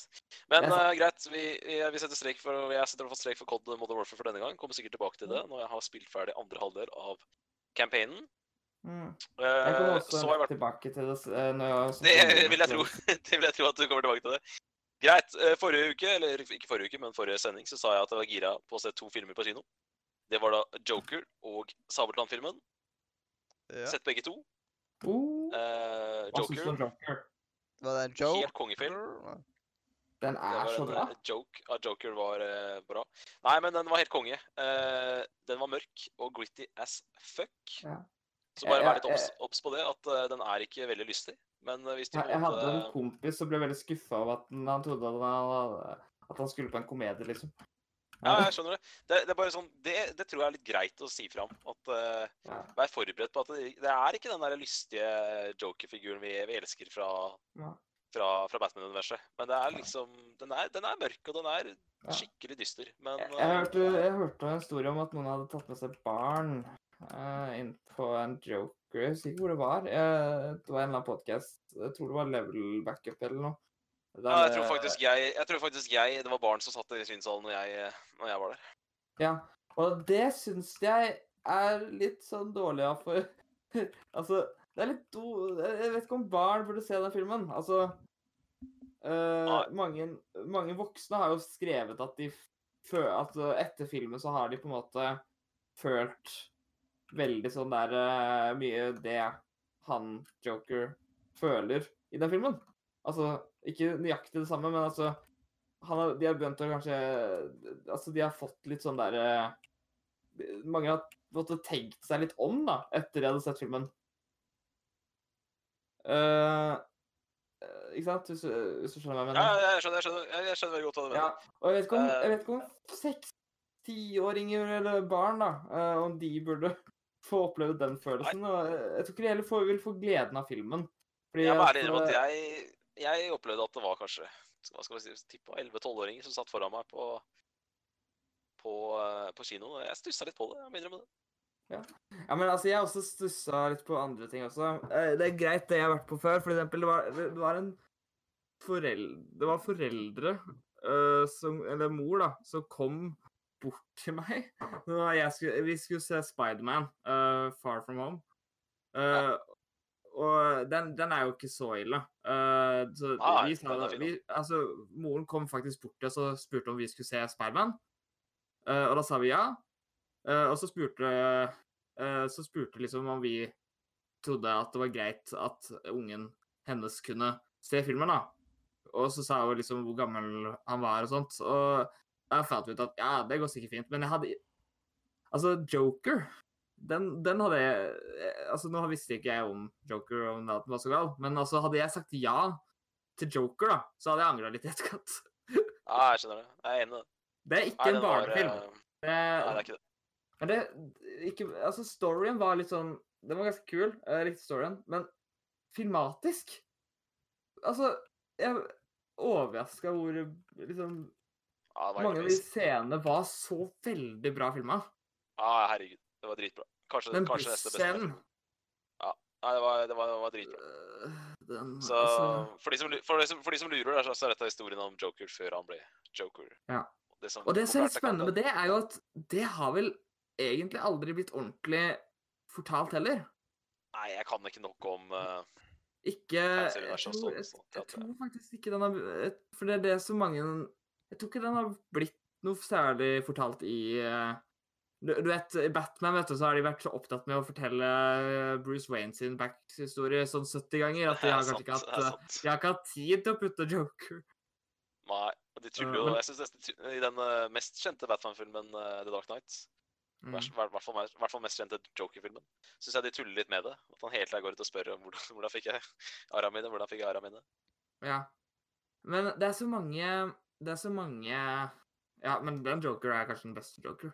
Men eh, greit, vi, vi- setter strek for, jeg setter for strek for COD Modern Warfare for denne gang. Kommer sikkert tilbake til Mm. det når jeg har spilt ferdig andre halvdel av campaignen. mm. Jeg kommer også så jeg vært tilbake til det når jeg Det vil jeg tro. <laughs> Det vil jeg tro at du kommer tilbake til det. Greit. Forrige uke, eller ikke forrige uke, men forrige sending, så sa jeg at jeg var gira på å se to filmer på kino. Det var da Joker og Sabeltann-filmen. Ja. Sett begge to. Uh, Eh, hva syns du om Joker, Joker? Var det en joke? helt kongefilm. Den er så bra. eh, joke. Ja, Joker var eh, bra. Nei, men den var helt konge. Eh, den var mørk og gritty as fuck. Ja. Så bare vær litt obs obs på det, at uh, den er ikke veldig lystig. Men hvis du Jeg, jeg hadde en kompis som ble veldig skuffa over at han, han trodde at han, at han skulle på en komedie, liksom. Ja, jeg skjønner det. Det, det er bare sånn, det, det tror jeg er litt greit å si fram. At uh, Vær forberedt på at det, det er ikke den der lystige joker-figuren vi, vi elsker fra, fra, fra Batman-universet. Men det er liksom den er, den er mørk, og den er skikkelig dyster. Men Jeg, eh, jeg, hørte, jeg hørte en historie om at noen hadde tatt med seg barn uh, inn på en joker. Jeg husker ikke hvor det var. Det var en eller annen podkast. Jeg tror det var Level Backup eller noe. Der, ja, jeg tror faktisk jeg, jeg tror faktisk jeg Det var barn som satt i synssalen når, jeg- når jeg var der. Ja, og det syns jeg er litt sånn dårlig av, for <laughs> Altså, det er litt do... Jeg vet ikke om barn burde se den filmen. Altså uh, mange, mange voksne har jo skrevet at de fø... at etter filmen så har de på en måte følt veldig sånn der uh, Mye det han, Joker, føler i den filmen. Altså, ikke nøyaktig det samme, men altså han har, de har begynt å kanskje Altså, de har fått litt sånn derre Mange har måtte tenkt seg litt om, da, etter de hadde sett filmen. Eh, eh, ikke sant? Hvis, hvis du skjønner hva jeg mener? ja, jeg skjønner, jeg skjønner, jeg, skjønner godt hva du Ja, og jeg vet ikke om, Eh. jeg vet ikke om seks-tiåringer eller barn, da, uh, om de burde <laughs> få oppleve den følelsen. Og jeg tror ikke de heller får, vil få gleden av filmen. Fordi Jeg må ærlig innrømme at eh, jeg, jeg opplevde at det var kanskje hva skal si, tippa 11-12-åringer som satt foran meg på, på, eh, på kinoen. Og jeg stussa litt på det. jeg må med det. Ja, men altså, jeg har også stussa litt på andre ting også. Eh, Det er greit, det jeg har vært på før. For eksempel, det var, det var en foreldre Det var foreldre uh, som Eller mor, da, som kom bort til meg <laughs> jeg skulle, vi skulle se Spiderman, uh, Far From Home. Eh, og den, den er jo ikke så ille. Uh, så ah, vi sa vi, Altså, moren kom faktisk bort til oss og spurte om vi skulle se Spiderman. Uh, og da sa vi ja. Uh, og så spurte Så spurte liksom om vi trodde at det var greit at ungen hennes kunne se filmen, da. Og så sa hun liksom hvor gammel han var og sånt. Og jeg fant ut at ja, det går sikkert fint. Men jeg hadde Altså, Joker den, den hadde jeg eh, Altså, nå visste ikke jeg om Joker, om at den var så gal, men altså, hadde jeg sagt ja til Joker, da, så hadde jeg angra litt i etterkant. <laughs> Ja, jeg skjønner det. Jeg er enig i det. Det er ikke Nei, en barnefilm. var, barnefilm. eh, Det, Nei, det er ikke det. men det ikke, Altså, storyen var litt sånn Den var ganske kul, jeg likte storyen, men filmatisk Altså, jeg er overraska hvor liksom Ja, mange av de scenene var så veldig bra filma. Ja, herregud. Det var dritbra. Kanskje, Men kanskje neste beste. Ja, Nei, det var, det var, det var dritbra. øh, Den Så altså for, de som, for, de som, for de som lurer, der, så- er dette historien om Joker før han ble Joker. Ja. Det som Og det som er litt spennende med det, er jo at det har vel egentlig aldri blitt ordentlig fortalt heller. Nei, jeg kan ikke nok om uh, Ikke Jeg tror, jeg, jeg tror faktisk ikke den har For det er det så mange Jeg tror ikke den har blitt noe særlig fortalt i eh, du, du vet, I Batman vet du, så har de vært så opptatt med å fortelle eh, Bruce Wayne sin backhistorie sånn 70 ganger at de har kanskje ikke hatt, eh, de har ikke hatt tid til å putte Joker. Nei, de tuller jo Jeg synes nesten I den eh, mest kjente Batman-filmen, The Dark Knight, i Mm. hvert fall mest kjente Joker-filmen, syns jeg de tuller litt med det. At han hele tida går ut og spør om hvordan, <laughs> hvordan fikk jeg ara mine, hvordan fikk jeg ara mine. Ja. Men det er så mange Det er så mange Ja, men den Joker er kanskje den beste Joker.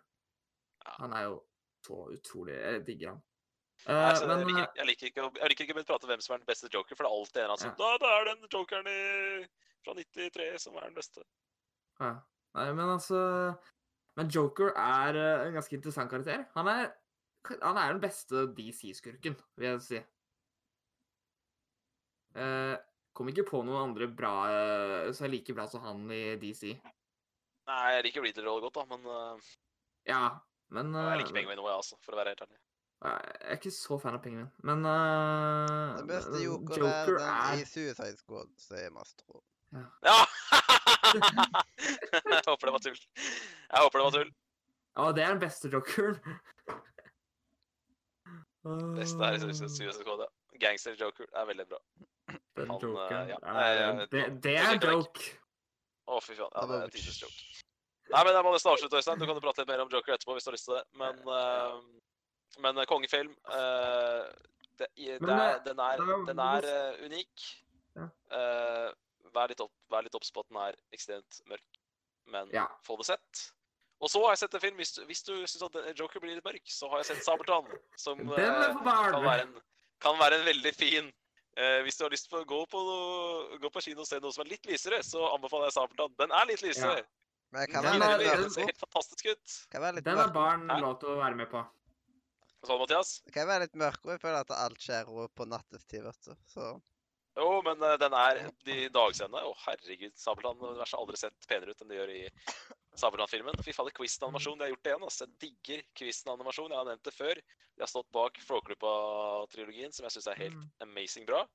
Han er jo så utrolig Jeg digger han. Nei, Eh, men jeg, eh, liker, jeg, liker ikke, jeg liker ikke å prate om hvem som er den beste Joker, for det er alltid en av dem Ja. Da, det er den jokeren i, fra 93 som er den beste. Ja. Nei, men altså Men Joker er eh, en ganske interessant karakter. Han er, han er den beste DC-skurken, vil jeg si. Uh, kom ikke på noen andre bra eh, som er like bra som han i DC. Nei, jeg liker Riddler godt, da, men uh... Ja, men jeg eh, liker pingvin òg, altså, for å være helt ærlig. Jeg er ikke så fan av pingvin, men uh, Den beste men joker er den i Suicide Squad, sier Mastro. Ja! <laughs> jeg håper det var tull. Jeg håper det var tull. Ja, det er den beste jokeren. Beste er i Suicide Suicide Squad, ja. Gangster Joker er veldig bra. Den Han, eh, jokeren. ja. er- Eh, det, det er en joke. Å, fy faen. Ja, det er tidenes joke. Nei, men jeg må nesten avslutte, Øystein. Du kan jo prate litt mer om Joker etterpå hvis du har lyst til det. Men, uh, men eh, kongefilm uh, det, det Men, er, Den er, den er unik. Ja. Eh, vær litt obs på at den er ekstremt mørk, men Ja. få det sett. Og så har jeg sett en film, hvis du, hvis du syns at Joker blir litt mørk, så har jeg sett Sabeltann. Som barn! kan være en, kan være en veldig fin eh, Hvis du har lyst til å gå på, noe, gå på kino og se noe som er litt lysere, så anbefaler jeg Sabeltann. Den er litt lysere. Men jeg kan Den være er- litt den- Den ser helt fantastisk ut. Kan være litt Den har mørk. barn Hæ? lov til å være med på. Hva sa du, Mathias? Det kan være litt mørkere. Jeg føler at alt skjer jo på nattestid, vet du. Så Jo, men eh, den er de dagsendene. Å, herregud. Sabeltann-universet har aldri sett penere ut enn det gjør i Sabeltann-filmen. Fy fader, Quizen-animasjon. De har gjort det igjen. ass. Jeg digger Quizen-animasjon. Jeg har nevnt det før. De har stått bak Flåklypa-trilogien, som jeg syns er helt Mm. amazing bra.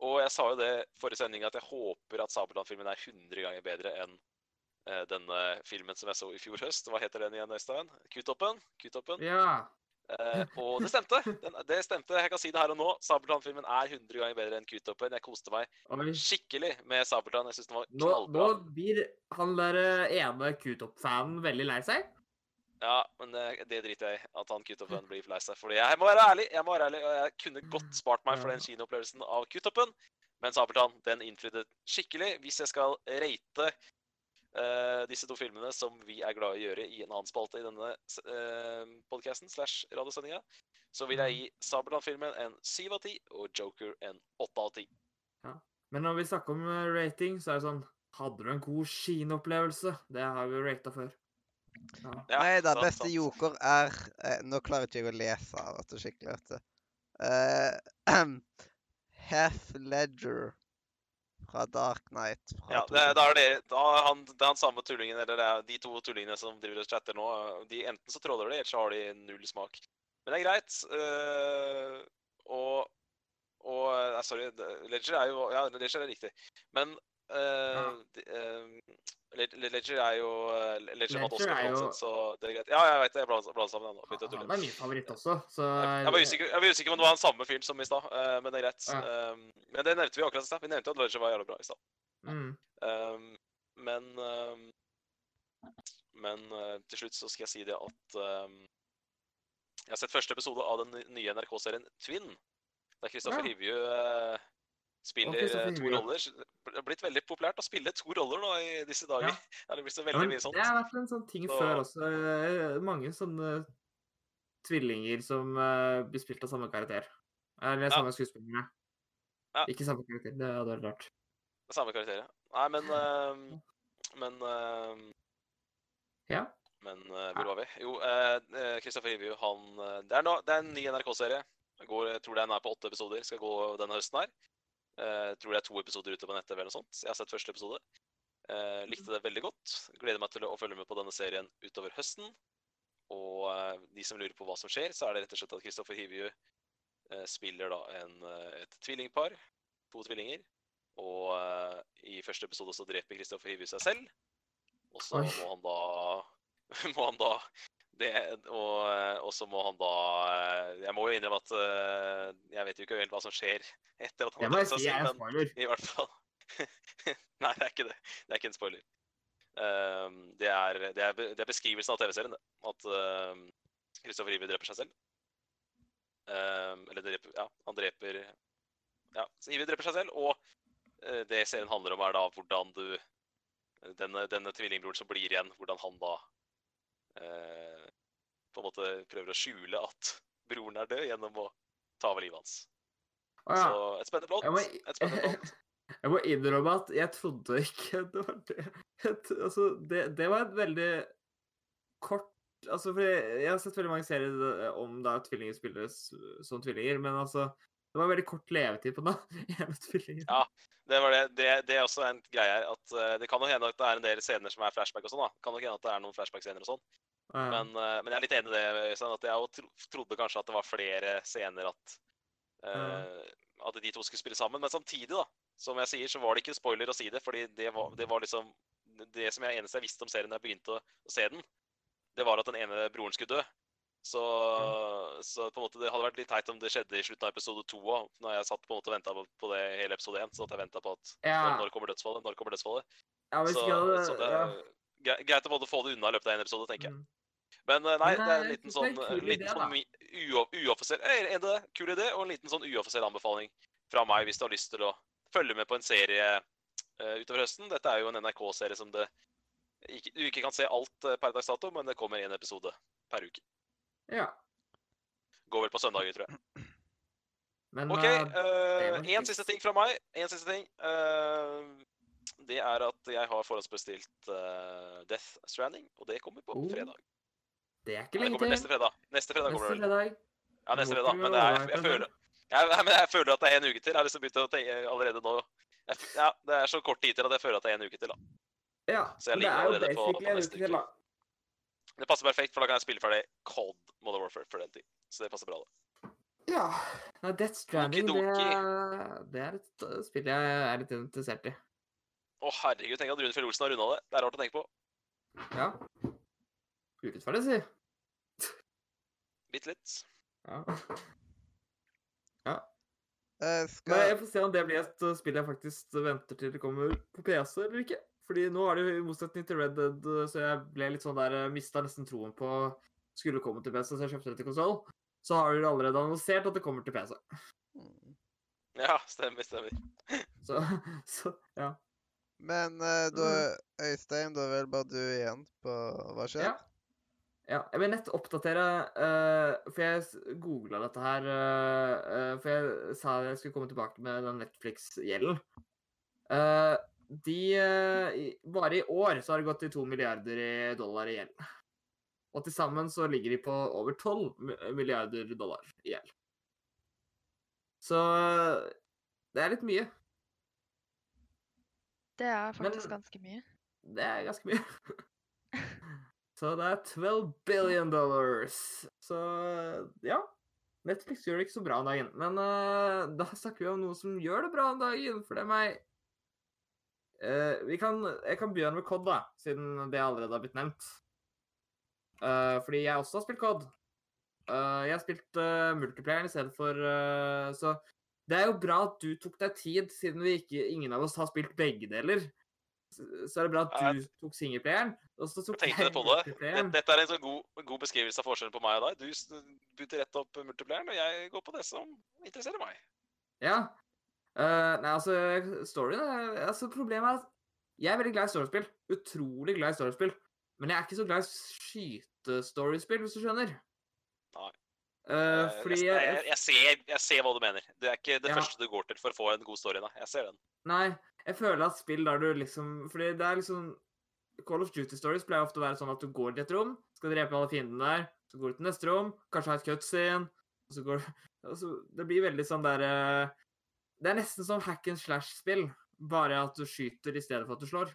Og jeg sa jo det forrige sending at jeg håper at Sabeltann-filmen er 100 ganger bedre enn denne filmen som jeg så i fjor høst. Hva heter den igjen, Øystein? Q-toppen? Q-toppen? Ja. Eh, og det stemte. Den, det stemte. Jeg kan si det her og nå. Sabeltann-filmen er 100 ganger bedre enn Q-toppen. Jeg koste meg skikkelig med Sabeltann. Jeg syns den var Nå, nå blir han der eh, ene Q-top-fanen veldig lei seg. Ja, men det, det driter jeg i. At han Q-toppen blir lei seg. Fordi jeg må være ærlig, jeg må være ærlig, og jeg kunne godt spart meg for den kinoopplevelsen av Q-toppen. Men Sabeltann, den innfridde skikkelig. Hvis jeg skal rate eh, disse to filmene, som vi er glad i å gjøre i en annen spalte i denne uh, podkasten, slash radiosendinga, så vil jeg gi Sabeltann-filmen en syv av ti og Joker en åtte av ti. Men når vi snakker om eh, rating, så er det sånn Hadde du en god kinoopplevelse? Det har vi jo rata før. Ja. Ja, Nei da, beste sant. joker er eh, Nå klarer ikke jeg å lese av dette skikkelig, vet du. Eh, <clears throat> Heath Ledger fra Dark Knight. Fra Ja, det, da er det, da er han, det er han samme tullingen, eller det er de to tullingene som driver og chatter nå. De, enten så tråler de, eller så har de null smak. Men det er greit. øh, og og Nei, sorry. Ledger er jo Ja, Ledger er riktig. Men de- øh, Ledger er jo øh, Ledger vant Oscar jo- Sånn, så det er greit. Ja, jeg vet det. Jeg blander blander sammen ennå. Ja, Han er min favoritt også, så Jeg var usikker, jeg var usikker om det var den samme fyren som i stad, uh, men det er greit. Ja. Um, men det nevnte vi akkurat i stad. Vi nevnte jo at Ledger var jævlig bra i stad. mm. Um, men um, Men uh, til slutt så skal jeg si det at um, Jeg har sett første episode av den nye NRK-serien Twin. Der Kristoffer Ja. Hivju uh, spiller uh, to roller. Det har blitt veldig populært å spille to roller nå i disse dager. Ja. <laughs> Det blitt så Ja, veldig mye sånt. Det har vært en sånn ting Så- før også. eh, Mange sånne tvillinger som eh, blir spilt av samme karakter. Eller Ja. samme skuespillere. Ja. Ikke samme karakter, det hadde vært rart. Samme karakter. ja. Nei, men uh, <laughs> Men uh, Ja. Men uh, hvor var vi? Jo, Kristoffer Kristoffer Ivju, han eh, det, er no, det er en ny NRK-serie. Går- Jeg tror den er på åtte episoder. Skal gå denne høsten her. Eh, Jeg tror det er to episoder ute på nettet eller noe sånt. Jeg har sett første episode. Eh, likte det veldig godt. Gleder meg til å følge med på denne serien utover høsten. Og eh, de som lurer på hva som skjer, så er det rett og slett at Kristoffer Hivju eh, spiller da en, eh, et tvillingpar. To tvillinger. Og eh, i første episode så dreper Kristoffer Hivju seg selv. Og så må han da <laughs> må han da det, og, og så må han da Jeg må jo innrømme at eh, jeg vet jo ikke helt hva som skjer etter at han har jeg seg selv, en men i hvert fall <laughs> Nei, det er ikke det. Det er ikke en spoiler. Um, det, er, det, er, det er beskrivelsen av TV-serien, det. At Kristoffer Iver dreper seg selv. Um, eller dreper Ja, han dreper Ja, så Iver dreper seg selv, og uh, det serien handler om, er da hvordan du Denne, denne tvillingbroren som blir igjen, hvordan han da eh, på en måte prøver å skjule at broren er død, gjennom å ta over livet hans. Å ja. Så et spennende plott. Jeg må, Et spennende plott. <laughs> jeg må innrømme at jeg trodde ikke det var det. Et, altså, det, det var et veldig kort Altså, for jeg, jeg har sett veldig mange serier eh, om da tvillinger spilles som tvillinger, men altså Det var veldig kort levetid på den <laughs> ene tvillingen. Ja. Det, var det. Det, det er også en greie her. at uh, Det kan nok hende at det er en del scener som er flashback og sånn. da. Kan nok hende at det er noen flashback-scener og sånn. Ja. Men, uh, men jeg er litt enig i det. Øystein, at Jeg tro, trodde kanskje at det var flere scener at eh, At de to skulle spille sammen. Men samtidig, da, som jeg sier, så var det ikke spoiler å si det. fordi det var, det var liksom Det som jeg eneste jeg visste om serien da jeg begynte å, å se den, det var at den ene broren skulle dø. Så, så på en måte det hadde vært litt teit om det skjedde i slutten av episode to òg. Når jeg satt på en måte og venta på, på det hele episode én. Så at jeg venta på at Ja. når, kommer dødsfallet? Når kommer dødsfallet? ja, Så, ikke så det er ja. greit å både få det unna i løpet av en episode, tenker jeg. Mm. Men eh, nei, det er eh, en liten det er en sånn, kul liten sånn mi- uo- uoffisiell det. Kul idé, og en liten sånn uoffisiell anbefaling fra meg hvis du har lyst til å følge med på en serie uh, utover høsten. Dette er jo en NRK-serie som det ikke, du ikke kan se alt eh, per dags dato, men det kommer én episode per uke. Ja. Går vel på søndager, tror jeg. Men OK. Én Uh, en siste ting fra meg. En siste ting. Uh, det er at jeg har forhåndsbestilt uh, Death Stranding, og det kommer på Oh, fredag. det er ikke lenge kommer til. neste fredag. Neste fredag kommer Neste det fredag. Ja, neste fredag. Men det er, jeg, jeg, føler, jeg, <laughs> men jeg føler at det er en uke til. Jeg har liksom begynt å tenke allerede nå. Ja, Det er så kort tid til at jeg føler at det er en uke til. da. Ja, Så jeg det ligger er allerede på- på neste uke. Det passer perfekt, for da kan jeg spille ferdig Cold Modern Warfare for den tid. Så det passer bra, da. Ja. Nei, Death Stranding, det, er- det er et spill jeg er litt interessert i. Å herregud, tenk at Rune Fjell Olsen har runda det. Det er rart å tenke på. Ja. Urettferdig, si. Bitte litt. Ja. ja. Men skal jeg får se om det blir et spill jeg faktisk venter til det kommer på PC eller ikke. Fordi nå er det jo i motsetning til Red Dead, uh, så jeg ble litt sånn der uh, Mista nesten troen på skulle komme til PC, så jeg kjøpte det til konsoll. Så har de allerede annonsert at det kommer til PC. Mm. Ja, stemmer, stemmer. Så, <laughs> så ja. Men eh, da, Øystein, da er vel bare du igjen på hva skjer? Ja. Ja, jeg vil nett oppdatere, uh, for jeg googla dette her Uh, eh, For jeg sa jeg skulle komme tilbake med den Netflix-gjelden. Eh, de eh, Bare i år så har det gått til to milliarder dollar i gjeld. Og til sammen så ligger de på over 12 milliarder dollar i gjeld. Så det er litt mye. Det er faktisk Men- ganske mye. Det er ganske mye. <laughs> Så det er 12 billion dollars. Så ja. Netflix gjør det ikke så bra om dagen. Men uh, da snakker vi om noe som gjør det bra om dagen, for det er meg. Eh, vi kan, jeg kan begynne med COD, da, siden det allerede har blitt nevnt. Eh, fordi jeg også har spilt COD. Eh, jeg har spilt multiplayeren i stedet for Så det er jo bra at du tok deg tid, siden vi ikke, ingen av oss har spilt begge deler. Så så er det bra at du tok singleplayeren, og så tok Jeg jeg på det. Dette er en sånn god, god beskrivelse av forskjellen på meg og deg. Du bytter rett opp multiplayeren, og jeg går på det som interesserer meg. Ja. Eh, nei, altså, storyen er altså, Problemet er at jeg er veldig glad i storiespill. Utrolig glad i storiespill. Men jeg er ikke så glad i skytestoriespill, hvis du skjønner. Nei. Eh, fordi jeg, jeg, jeg, ser, jeg ser hva du mener. Det er ikke det Ja. første du går til for å få en god story. Da. Jeg ser den. Nei, jeg føler at spill der du liksom Fordi det er liksom Call of Duty Stories pleier ofte å være sånn at du går til et rom, skal drepe alle fiendene der, så går du til neste rom, kanskje ha et cutscene, og så går <laughs> altså, Det blir veldig sånn der eh, Det er nesten som hack and slash-spill, bare at du skyter i stedet for at du slår.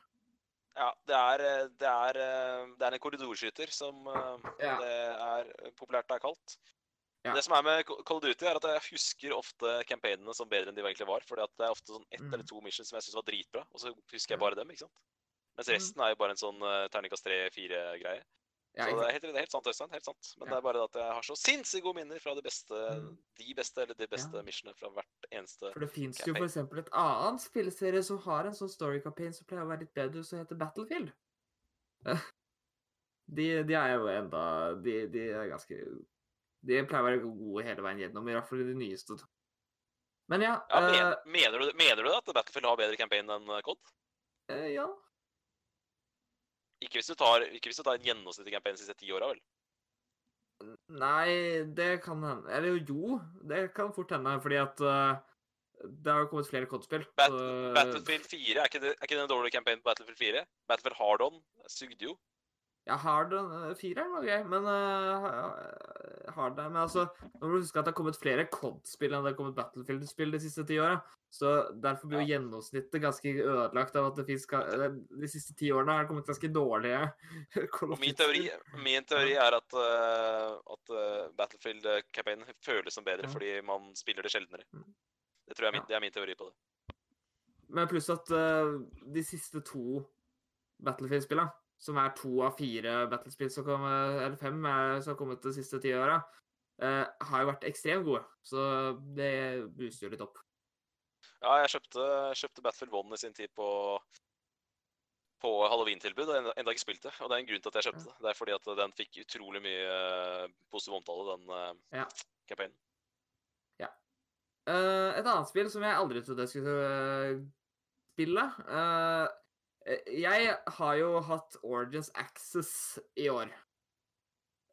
Ja, det er, eh, det er, eh, det er en korridorskyter, som eh, Ja. det er populært det er kalt. Ja. Det som er med Call of Duty, er at jeg husker ofte campaignene som bedre enn de egentlig var. fordi det er ofte sånn ett Mm. eller to missions som jeg syns var dritbra, og så husker jeg bare dem. ikke sant? Mens Mm. resten er jo bare en sånn uh, terningkast tre-fire-greie. Ja, så det er helt, det er helt sant, Øystein. helt sant. Men Ja. det er bare at jeg har så sinnssykt gode minner fra de beste, Mm. de beste eller de beste Ja. missionene fra hvert eneste For det fins jo f.eks. et annet spilleserie som har en sånn story-campaign som pleier å være litt bedre, som heter Battlefield. <laughs> De, de er jo enda de, de er ganske De pleier å være gode hele veien gjennom, i hvert fall de nyeste. Men ja. Ja, men, uh, mener, du, mener du at Battlefield har bedre campaign enn eh, COD? Uh, ja. Ikke hvis du tar, ikke hvis du tar en gjennomsnittlig campaign de siste ti åra, vel? Nei, det kan hende Eller jo, det kan fort hende, fordi at uh, det har jo kommet flere kodspill. Bat så- Battlefield 4, er ikke, det, er ikke det en dårlig campaign på Battlefield 4? Battlefield Hardon sugde jo. Ja, Hard uh, fireren var gøy, men uh, Hard Men altså, nå må du huske at det har kommet flere COD-spill enn det har kommet Battlefield-spill de siste ti åra. Så derfor blir jo gjennomsnittet ganske ødelagt av at det fins De siste ti årene har det kommet ganske dårlige <laughs> min teori, min teori er at, uh, at Battlefield-campaignen føles som bedre Ja. fordi man spiller det sjeldnere. Mm. Det tror jeg er min, det er min teori på det. Men pluss at uh, de siste to Battlefield-spillene, som er to av fire Battlespill som kom, eller fem som har kommet de siste ti åra, uh, har jo vært ekstremt gode. Så det booster jo litt opp. Ja, jeg kjøpte, kjøpte Battlefield 1 i sin tid på på halloween-tilbud, og enda, enda ikke spilt det. Og det er en grunn til at jeg kjøpte det. Det er fordi at den fikk utrolig mye uh, positiv omtale, den uh, Ja. campaignen. Eh, et annet spill som jeg aldri trodde jeg skulle eh, spille eh, Jeg har jo hatt Origins Access i år.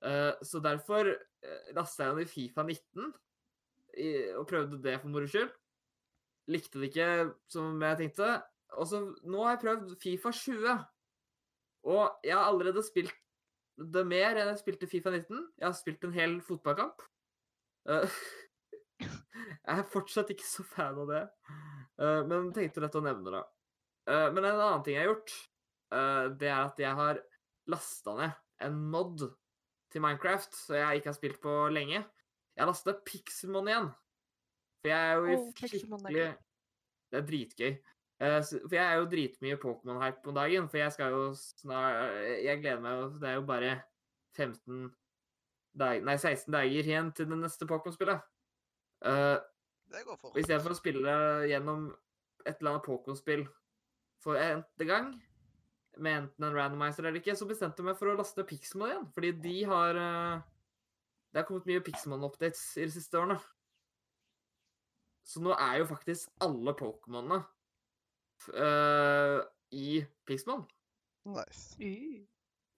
Eh, så derfor uh, lasta jeg ned Fifa 19 og prøvde det for moro skyld. Likte det ikke som jeg tenkte. Og så nå har jeg prøvd Fifa 20. Og jeg har allerede spilt det mer enn jeg spilte Fifa 19. Jeg har spilt en hel fotballkamp. Eh, <laughs> jeg er fortsatt ikke så fan av det, Eh, men tenkte rett å nevne det. Eh, men en annen ting jeg har gjort, uh, det er at jeg har lasta ned en mod til Minecraft som jeg ikke har spilt på lenge. Jeg har lasta Pixelmon igjen. For jeg er jo i skikkelig gøy. Det er dritgøy. Uh, For jeg er jo dritmye Pokémon-hype om dagen, for jeg skal jo snart Jeg gleder meg jo Det er jo bare 15 dager Nei, 16 dager igjen til det neste Pokémon-spillet. Uh, Det går fort. og istedenfor å spille gjennom et eller annet Pokémon-spill for n-te gang, med enten en randomizer eller ikke, så bestemte jeg meg for å laste Pixmon igjen. Fordi de har eh, Det har kommet mye Pixmon-updates i de siste årene. Så nå er jo faktisk alle Pokémonene uh, i Pixmon. Nice.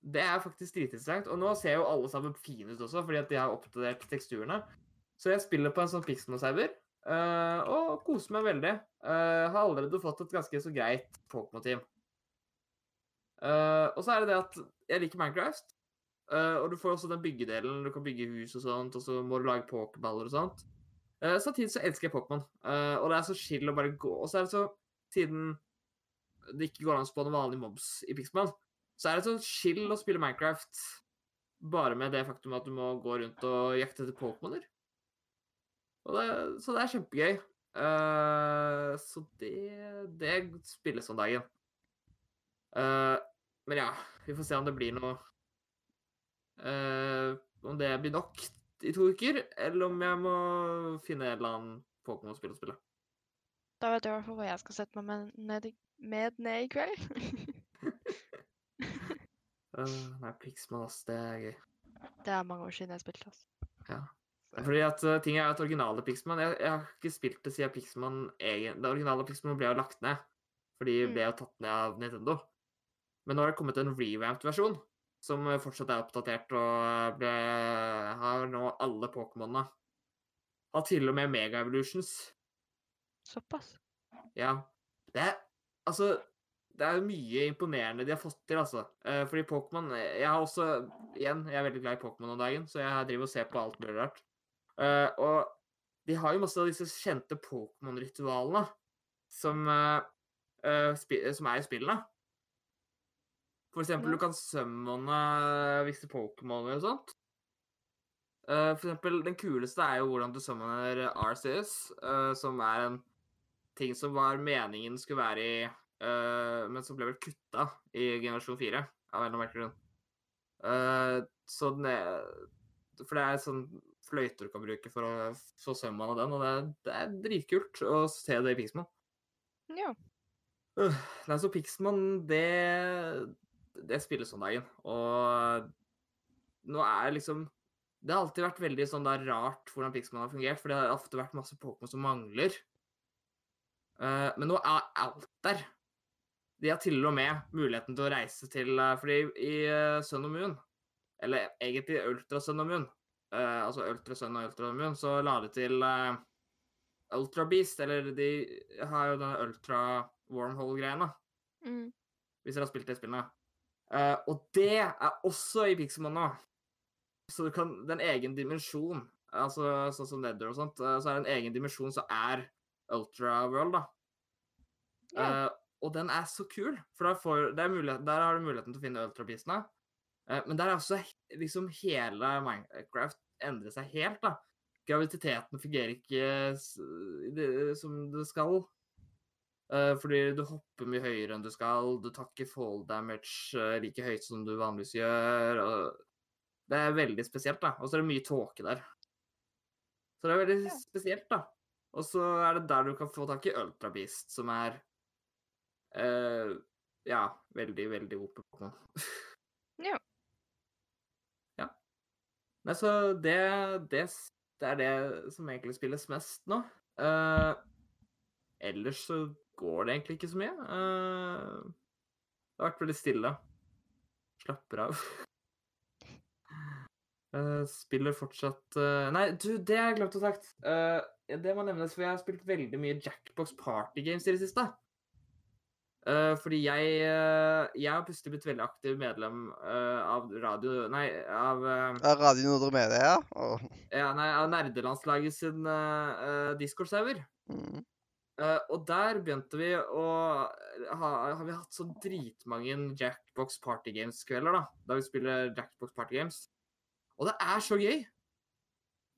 Det er faktisk dritinteressant. Og nå ser jo alle sammen fine ut også, fordi at de har oppdatert teksturene. Så jeg spiller på en sånn Pixelmon-server Eh, og koser meg veldig. Uh, har allerede fått et ganske så greit Pokémon-team. Uh, og så er det det at jeg liker Minecraft. og du får også den byggedelen. Du kan bygge hus og sånt, og så må du lage pokerballer og sånt. Uh, samtidig så elsker jeg Pokémon. Og det er så chill å bare gå Og så er det så Siden det ikke går an å spåne vanlige mobs i Pixman, så er det så chill å spille Minecraft bare med det faktum at du må gå rundt og jakte etter Pokémoner. Og det, så det er kjempegøy. Uh, så det, det spilles om dagen. Uh, men ja, vi får se om det blir noe uh, Om det blir nok i to uker, eller om jeg må finne en eller annen Pokémon-spill å spille. Da vet jeg i hvert fall hva jeg skal sette meg med med ned i kveld. Uh, <laughs> nei, Pixman, ass, det er gøy. det er mange år siden jeg spilte. Altså. Ja. Fordi at uh, ting er at originale Pixman jeg, jeg har ikke spilt det siden Pixman egen, Det originale Pixman ble jo lagt ned. Fordi det Mm. ble jo tatt ned av Nintendo. Men nå har det kommet en revamped versjon, som fortsatt er oppdatert og uh, ble, har nå alle Pokémonene. Har til og med Mega Evolutions. Såpass. Ja. Det er Altså, det er mye imponerende de har fått til, altså. Eh, fordi Pokémon Jeg har også Igjen, jeg er veldig glad i Pokémon om dagen, så jeg driver og ser på alt mulig rart. Eh, og de har jo masse av disse kjente Pokémon-ritualene som, uh, uh, som er i spillene. For eksempel, Ja. du kan summone visse Pokémoner og sånt. Eh, for eksempel, den kuleste er jo hvordan du summoner Arceus, som er en ting som var meningen skulle være i Men som ble vel kutta i generasjon 4, av en eller annen merkelig grunn. Så den er For det er sånn fløyter du kan bruke for å få sømmen av den, og det er, det er dritkult å se det i Pixman. Ja. Uh, nei, så Pixman, det Det spilles om dagen. Og nå er liksom Det har alltid vært veldig sånn da rart hvordan Pixman har fungert, for det har ofte vært masse Pokémon som mangler. Eh, men nå er alt der. De har til og med muligheten til å reise til eh, Fordi i Sun og Moon, eller egentlig Ultra Sun og Moon, eh, altså Ultra Sun og Ultra Moon, så la de til uh, Ultra Beast, eller de har jo denne Ultra Wormhole-greiene, Mm. hvis dere har spilt det spillet. Eh, og det er også i Pixelmon nå. Så du kan Det er en egen dimensjon, altså sånn som Nether og sånt, eh, så er det en egen dimensjon som er Ultra World, da. Yeah. Eh, og den er så kul, for der, får, det er mulighet, der har du muligheten til å finne Ultra-beastene. Eh, men der er også liksom hele Minecraft endrer seg helt, da. Graviditeten fungerer ikke som det skal. Eh, fordi du hopper mye høyere enn du skal, du tar ikke fall damage eh, like høyt som du vanligvis gjør. Det er veldig spesielt, da. Og så er det mye tåke der. Så det er veldig spesielt, da. Og så er det der du kan få tak i Ultrabeast, som er uh, Ja, veldig, veldig OP <laughs> Pokémon. Ja. ja. Nei, så det, det, det er det som egentlig spilles mest nå. Uh, ellers så går det egentlig ikke så mye. Uh, det har vært veldig stille. Slapper av. Uh, <laughs> spiller fortsatt uh, Nei, du, det har jeg glemt å sagt. Uh, det må nevnes, for jeg har spilt veldig mye Jackbox Party Games i det siste. Eh, fordi jeg eh, Jeg har plutselig blitt veldig aktiv medlem eh, av radio... Nei, av Ja, Radio Nordre Media, ja. Og, ja, nei, av nerdelandslaget sin uh, Discord-server. mm, Uh, og der begynte vi å ha, Har vi hatt så dritmange Jackbox Party Games-kvelder, da. Da vi spiller Jackbox Party Games. Og det er så gøy!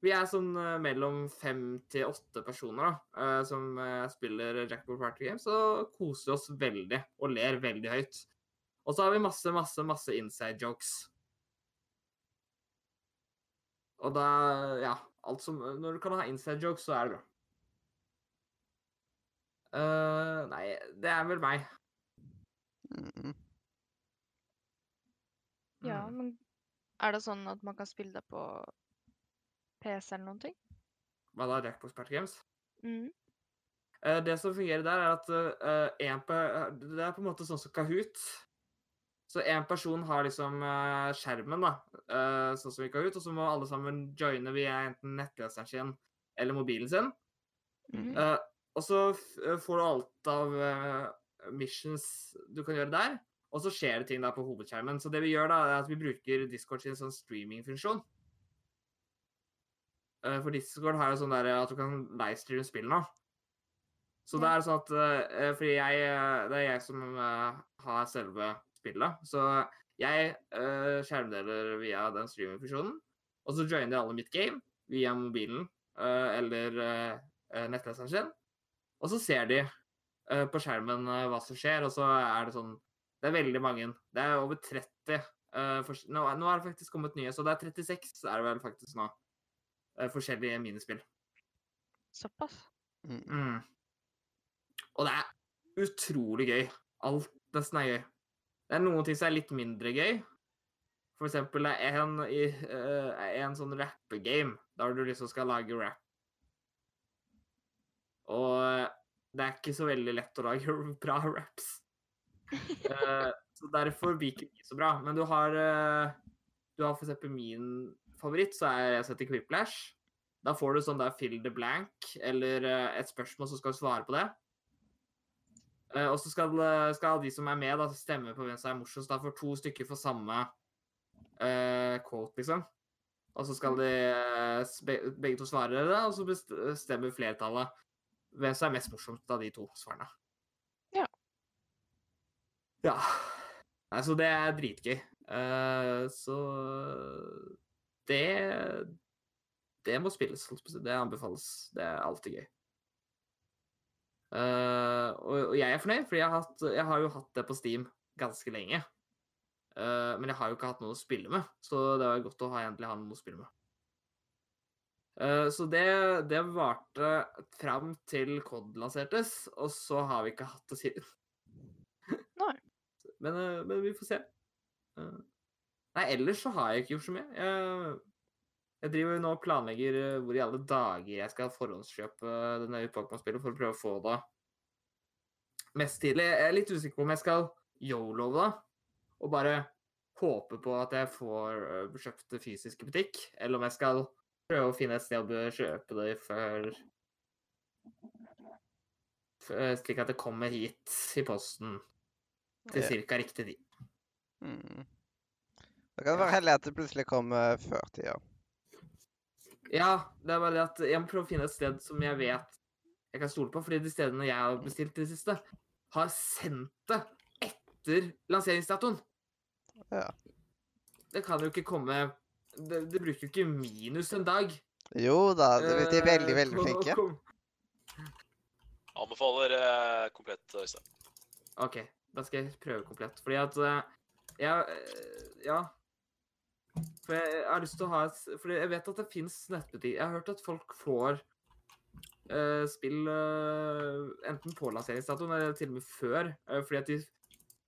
Vi er sånn eh, mellom fem til åtte personer da, eh, som eh, spiller Jackpot Party Games, og koser oss veldig og ler veldig høyt. Og så har vi masse, masse, masse inside jokes. Og da Ja, alt som Når du kan ha inside jokes, så er det bra. Uh, nei, det er vel meg. mm, ja, Mm. men er det sånn at man kan spille det på PC eller noen ting? Hva da, Jackbox Party Games? Mm. Uh, det som fungerer der, er at eh, en Det er på en måte sånn som Kahoot. Så én person har liksom eh, skjermen, da, eh, sånn som i Kahoot, og så må alle sammen joine via enten nettleseren sin eller mobilen sin. Eh, og så eh, får du alt av eh, missions du kan gjøre der. Og så skjer det ting da på hovedskjermen. Så det vi gjør da, er at vi bruker Discord sin sånn streamingfunksjon. Eh, for Discord har jo sånn der at du kan livestreame spillene. Så det er sånn at eh, Fordi jeg eh, Det er jeg som eh, har selve spillet. Så jeg eh, skjermdeler via den streamingfunksjonen. Og så joiner alle mitt game via mobilen eh, eller nettleseren sin. Og så ser de eh, på skjermen eh, hva som skjer, og så er det sånn Det er veldig mange. Det er over 30. eh, fors- nå, nå er det faktisk kommet nye, så det er 36 er det vel faktisk nå. Eh, forskjellige minispill. Såpass. Mm. Mm. Og det er utrolig gøy. Alt nesten er gøy. Det er noen ting som er litt mindre gøy. For eksempel det er en, i, uh, en sånn rappegame, der du liksom skal lage rap. Og det er ikke så veldig lett å lage <laughs> bra raps. Uh, så derfor blir ikke de så bra. Men du har uh, Du har for eksempel min favoritt, så er jeg setter Quiplash. Da får du sånn der fill the blank, eller eh, et spørsmål, så skal du svare på det. Eh, og så skal, eh, skal de som er med, da stemme på hvem som er morsomst. Da får to stykker for samme uh, quote, liksom. Og så skal de begge to svare det, og så best- bestemmer flertallet hvem som er mest morsomt av de to svarene. Ja. Ja. Nei, så det er dritgøy. Uh, så det Det må spilles. Det anbefales. Det er alltid gøy. Uh, og, og jeg er fornøyd, for jeg jeg har jo hatt det på Steam ganske lenge. Uh, men jeg har jo ikke hatt noe å spille med, så det var godt å ha, endelig ha noe å spille med. Eh, så det, det varte fram til COD lansertes, og så har vi ikke hatt det siden. Nei. <laughs> Men, men vi får se. Nei, ellers så har jeg ikke gjort så mye. Jeg, jeg driver nå og planlegger eh, hvor i alle dager jeg skal forhåndskjøpe denne nye Pokémon-spillet for å prøve å få det mest tidlig. Jeg er litt usikker på om jeg skal yolo det og bare håpe på at jeg får eh, kjøpt det fysisk i butikk, eller om jeg skal prøve å finne et sted å kjøpe det før eh, Slik at det kommer hit i posten til ca. riktig tid. Mm. Det kan være heldig at det plutselig kommer før tida. Ja, det er bare det at jeg må prøve å finne et sted som jeg vet jeg kan stole på, fordi de stedene jeg har bestilt i det siste, har sendt det etter lanseringsdatoen. Ja. Det kan jo ikke komme Det, det bruker jo ikke minus en dag. Jo da, det, de er veldig, eh, veldig flinke. komme- Anbefaler eh, komplett, Øystein. OK, da skal jeg prøve komplett. Fordi at Ja, jeg eh, Ja. For jeg, jeg har lyst til å ha et For jeg vet at det fins nettbutikk Jeg har hørt at folk får uh, spill uh, enten på lanseringsdatoen eller til og med før. Uh, fordi at de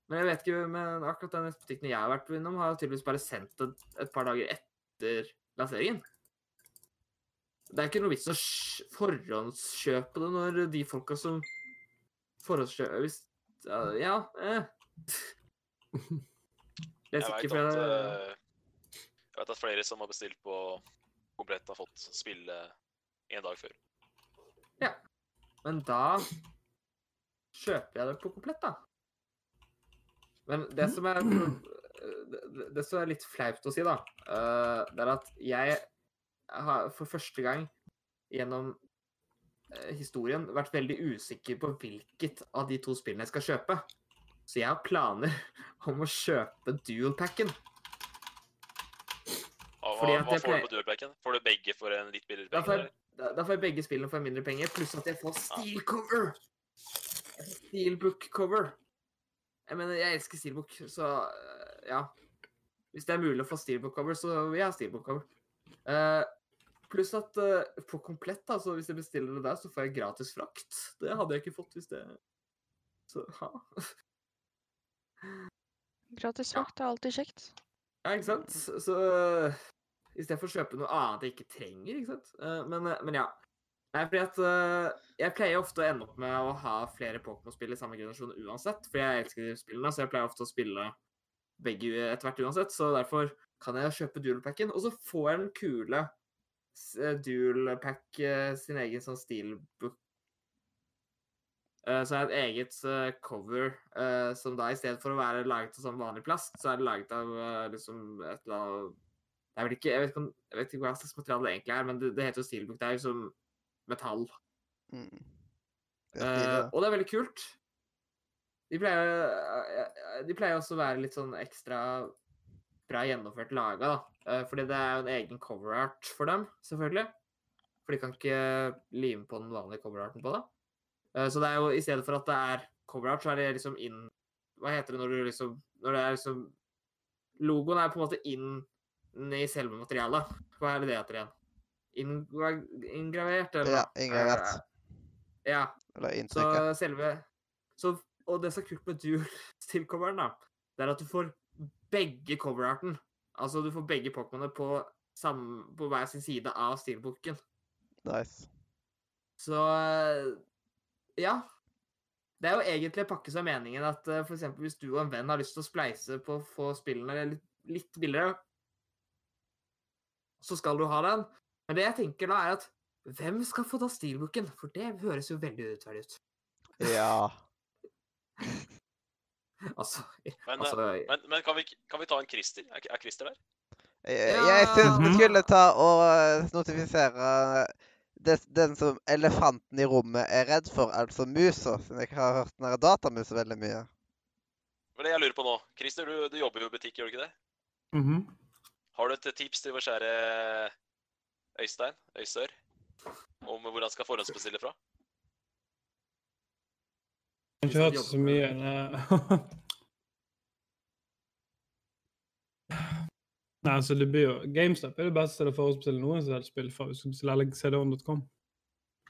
Men jeg vet ikke, men akkurat den nettbutikken jeg har vært innom, har tydeligvis bare sendt det et par dager etter lanseringen. Det er ikke noe vits å forhåndskjøpe det når de folka som forhåndskjøper Hvis Ja, eh. <laughs> Jeg, Jeg veit at, fordi jeg vet at flere som har bestilt på komplett, har fått spille en dag før. Ja. Men da kjøper jeg det på komplett, da. Men det som er det, det- det som er litt flaut å si, da, eh, det er at jeg har for første gang gjennom eh, historien vært veldig usikker på hvilket av de to spillene jeg skal kjøpe. Så jeg har planer <laughs> om å kjøpe dual-packen. Fordi hva, at hva jeg får du på dualpacken? Får du begge for en litt billigere Da får, jeg, da, da får jeg begge spillene for mindre penger, pluss at jeg får steel cover. Steelbook cover. Jeg mener, jeg elsker steelbook, så øh, ja. Hvis det er mulig å få steelbook cover, så vil jeg ha steelbook cover. Uh, pluss at uh, på komplett, altså, hvis jeg bestiller det der, så får jeg gratis frakt. Det hadde jeg ikke fått hvis det Så ha. Gratis Ja. frakt er alltid kjekt. Ja, ikke sant? Så, så øh, i stedet for å kjøpe noe annet jeg ikke trenger, ikke sant? Eh, men, øh, men ja. Nei, fordi at øh, Jeg pleier ofte å ende opp med å ha flere Pokémon-spill i samme generasjon uansett, fordi jeg elsker spillene, så jeg pleier ofte å spille begge etter hvert uansett, så derfor kan jeg kjøpe dual-packen, og så får jeg den kule dualpack eh, eh, sin egen sånn steelbook Eh, så er det et eget eh, cover eh, som da i stedet for å være laget av sånn vanlig plast, så er det laget av eh, liksom et eller annet Det er vel ikke Jeg vet ikke, jeg vet ikke hva slags materiale det egentlig er, men det, det heter jo steelbook. Det er jo som metall. Mm. Det da. og det er veldig kult. De pleier, eh, eh, de pleier også å være litt sånn ekstra bra gjennomført laga, da. Fordi det er jo en egen coverart for dem, selvfølgelig. For de kan ikke lime på den vanlige coverarten på det. Så det er jo i stedet for at det er coverart, så er det liksom inn Hva heter det når du liksom Når det er liksom Logoen er på en måte inn i selve materialet. Hva er det det heter igjen? Inngravert, eller? Ja, inngravert. Eh, Ja. Eller inntrykket. Så selve så, Og det som er kult med dual-still-coveren, da, det er at du får begge coverarten. Altså du får begge Pokémonene på, på hver sin side av steelbooken. Nice. Så eh, ja. Det er jo egentlig en pakke som er meningen at f.eks. for eksempel hvis du og en venn har lyst til å spleise på å få spillene litt, litt billigere, så skal du ha den. Men det jeg tenker da, er at hvem skal få ta steelbooken? For det høres jo veldig urettferdig ut. Ja. <laughs> Altså, Men, altså men, men kan, vi, kan vi ta en Christer? Er, er Christer der? Jeg, jeg syns vi skulle ta og eh, notifisere det, den som elefanten i rommet er redd for, altså musa, siden jeg har hørt den datamusa veldig mye. Det er det jeg lurer på nå. Christer, du, du jobber jo i butikk, gjør du ikke det? Mhm. Har du et tips til vår kjære Øystein, Øysør, om hvor han skal forhåndsbestille fra? Jeg har ikke hørt så mye. nei. Altså det blir jo GameStop er det beste stedet å forhåndsbestille noen som helst spill fra hvis du bestiller eller cdon.com.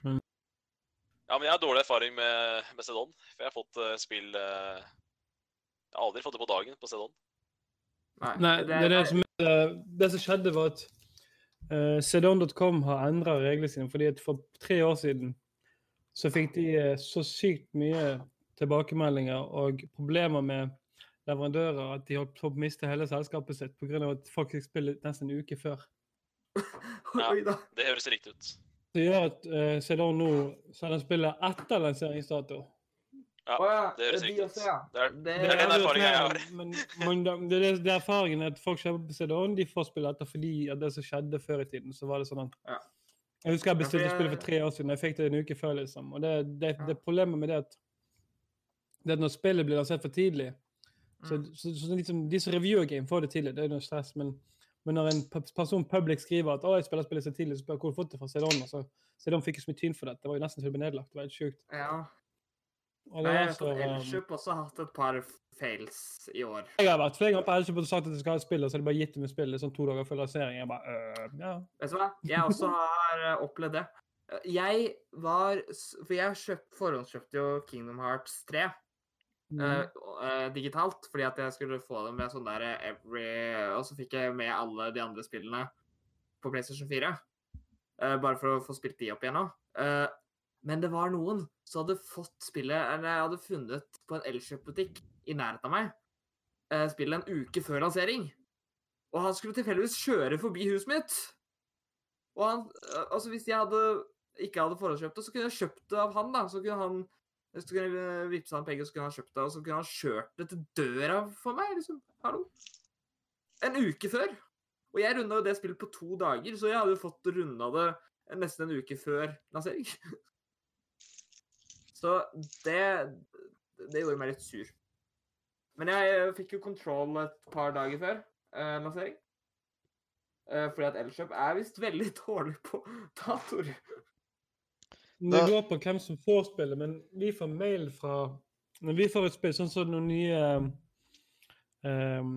Ja, men jeg har dårlig erfaring med, med Cedon, for jeg har fått uh, spill uh, Jeg har aldri fått det på dagen på Cedon. Nei, det, er det, som, det som skjedde, var at uh, cdon.com har endra reglene sine. fordi at For tre år siden så fikk de uh, så sykt mye tilbakemeldinger og problemer med leverandører at de holdt på å miste hele selskapet sitt pga. at folk fikk spille nesten en uke før. <laughs> Ja. Det høres riktig ut. Det gjør at uh, cdon nå sender spillet etter lanseringsdato. Ja, Å ja, det høres riktig ut. ja. Det er, Det, er den erfaringen jeg har. Men, men det, det, er- det er erfaringen at folk kjøper på CD-ON, de får spille etter fordi at det som skjedde før i tiden, så var det sånn at Ja. Jeg husker jeg bestilte spillet for tre år siden, jeg fikk det en uke før, liksom. Og det, det, det problemet med det at det at når spillet blir lansert for tidlig så, Mm. så, så liksom, De som reviewer game, får det tidlig, det er noe stress. Men, men når en person public skriver at å, jeg spiller spillet så tidlig, så spør jeg hvor har du fått det fra CD-ON. Og så CD-ON fikk jo så mye tyn for det. Det var jo nesten til å bli nedlagt. Det var helt sjukt. Ja. Og det jeg har fått Elkjøp også hatt et par fails i år. Jeg har vært flere ganger på Elkjøp og sagt at jeg skal ha spillet, så de bare gitt dem spillet spill sånn to dager før lansering. Jeg bare, øh, ja. Vet du hva? Jeg også har eh, opplevd det. Eh, Jeg var For jeg kjøpt, forhåndskjøpte jo Kingdom Hearts 3 Mm. uh, eh, digitalt, fordi at jeg skulle få det med sånn der eh, every Og så fikk jeg med alle de andre spillene på PlayStation 4. Uh, bare for å få spilt de opp igjen nå. Eh, men det var noen som hadde fått spillet Eller jeg hadde funnet på en Elkjøp-butikk i nærheten av meg eh, spillet en uke før lansering. Og han skulle tilfeldigvis kjøre forbi huset mitt. Og han, øh, altså hvis jeg hadde, ikke hadde forhåndskjøpt det, så kunne jeg kjøpt det av han, da. Så kunne han så kunne jeg øh, vippse han penger, så kunne han kjøpt det, og så kunne han kjørt det til døra for meg, liksom. Hallo. En uke før. Og jeg runda jo det spillet på to dager, så jeg hadde jo fått runda det nesten en uke før lansering. <laughs> Så det Det gjorde meg litt sur. Men jeg fikk jo kontroll et par dager før eh, lansering. Eh, fordi at Elkjøp er visst veldig <laughs> dårlig på datoer. Det går på hvem som får spillet, men vi får mail fra Når vi får et spill, sånn som noen nye um,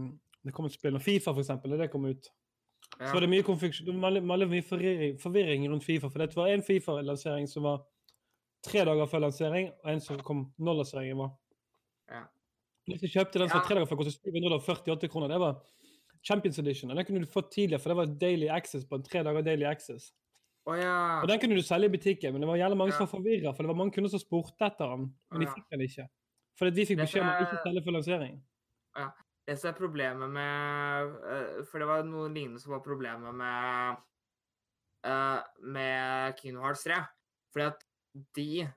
Det kom et spill når Fifa, for eksempel, da det kom ut. Så var det mye mye forvirring, forvirring rundt Fifa. For det var en Fifa-lansering som var tre dager før lansering, og en som kom når lanseringen var. Ja. Hvis du kjøpte den som var tre dager før, kostet 748 kroner. Det var Champions Edition. Og den kunne du fått tidligere, for det var daily access på en tre dager daily access. Oh, ja. Og den kunne du selge i butikken, men det var jævlig mange som var forvirra, for det var mange kunder som spurte etter den, men de fikk den ikke. Fordi vi fikk beskjed om å ikke selge før lansering. Det som er problemet med eh, For det var noe lignende som var problemet med eh, med Kingdom Hearts 3. Fordi at de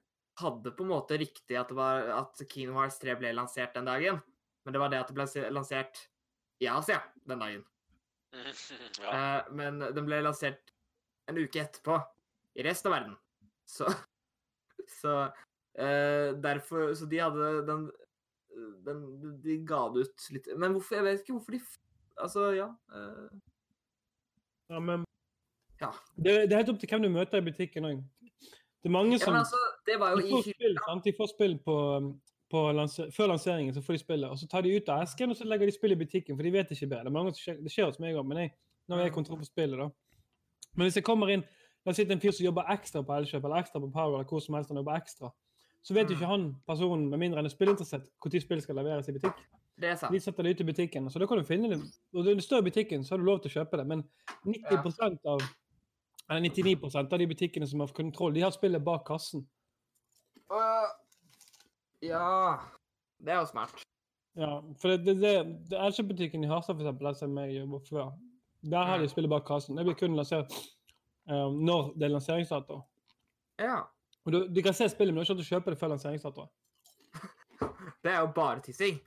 hadde på en måte riktig at, det var, at Kingdom Hearts 3 ble lansert den dagen, men det var det at det ble lansert i Asia den dagen. <laughs> ja. Eh, men den ble lansert en uke etterpå i resten av verden. <laughs> Så, så eh, derfor Så de hadde den, den De ga det ut litt Men hvorfor Jeg vet ikke hvorfor de Altså, ja. eh, Ja, men Ja. Det, det er helt opp til hvem du møter i butikken òg. Det er mange som ja, altså, det var jo de i får spill? De får spill på, på lanser, Før lanseringen så får de spillet, og så tar de ut av esken og så legger de spill i butikken, for de vet ikke bedre. Det, er mange som skjer, det skjer hos meg òg, men jeg, har jeg kontroll på spillet, da. Men hvis jeg kommer inn La oss si det er en fyr som jobber ekstra på Elkjøp eller ekstra på Power, eller hvor som helst han jobber ekstra, så vet jo ikke han personen, med mindre han er spillinteressert, når spillet skal leveres i butikk. Det er sant. De setter det ut i butikken, så da kan du finne det. Og det står i butikken, så har du lov til å kjøpe det. Men 90% av eller 99 av de butikkene som har kontroll, de har spillet bak kassen. Uh, ja Det er jo smart. Ja, for det, det, det, det ikke butikken i Harstad, for eksempel, som jeg jobber før, der har de spillet bak kassen. Det blir kun lansert eh, når det er lanseringsdato. Ja. Og du, du kan se spillet, men du har ikke kjøpe det før lanseringsdato. <laughs> Det er jo bare tissing.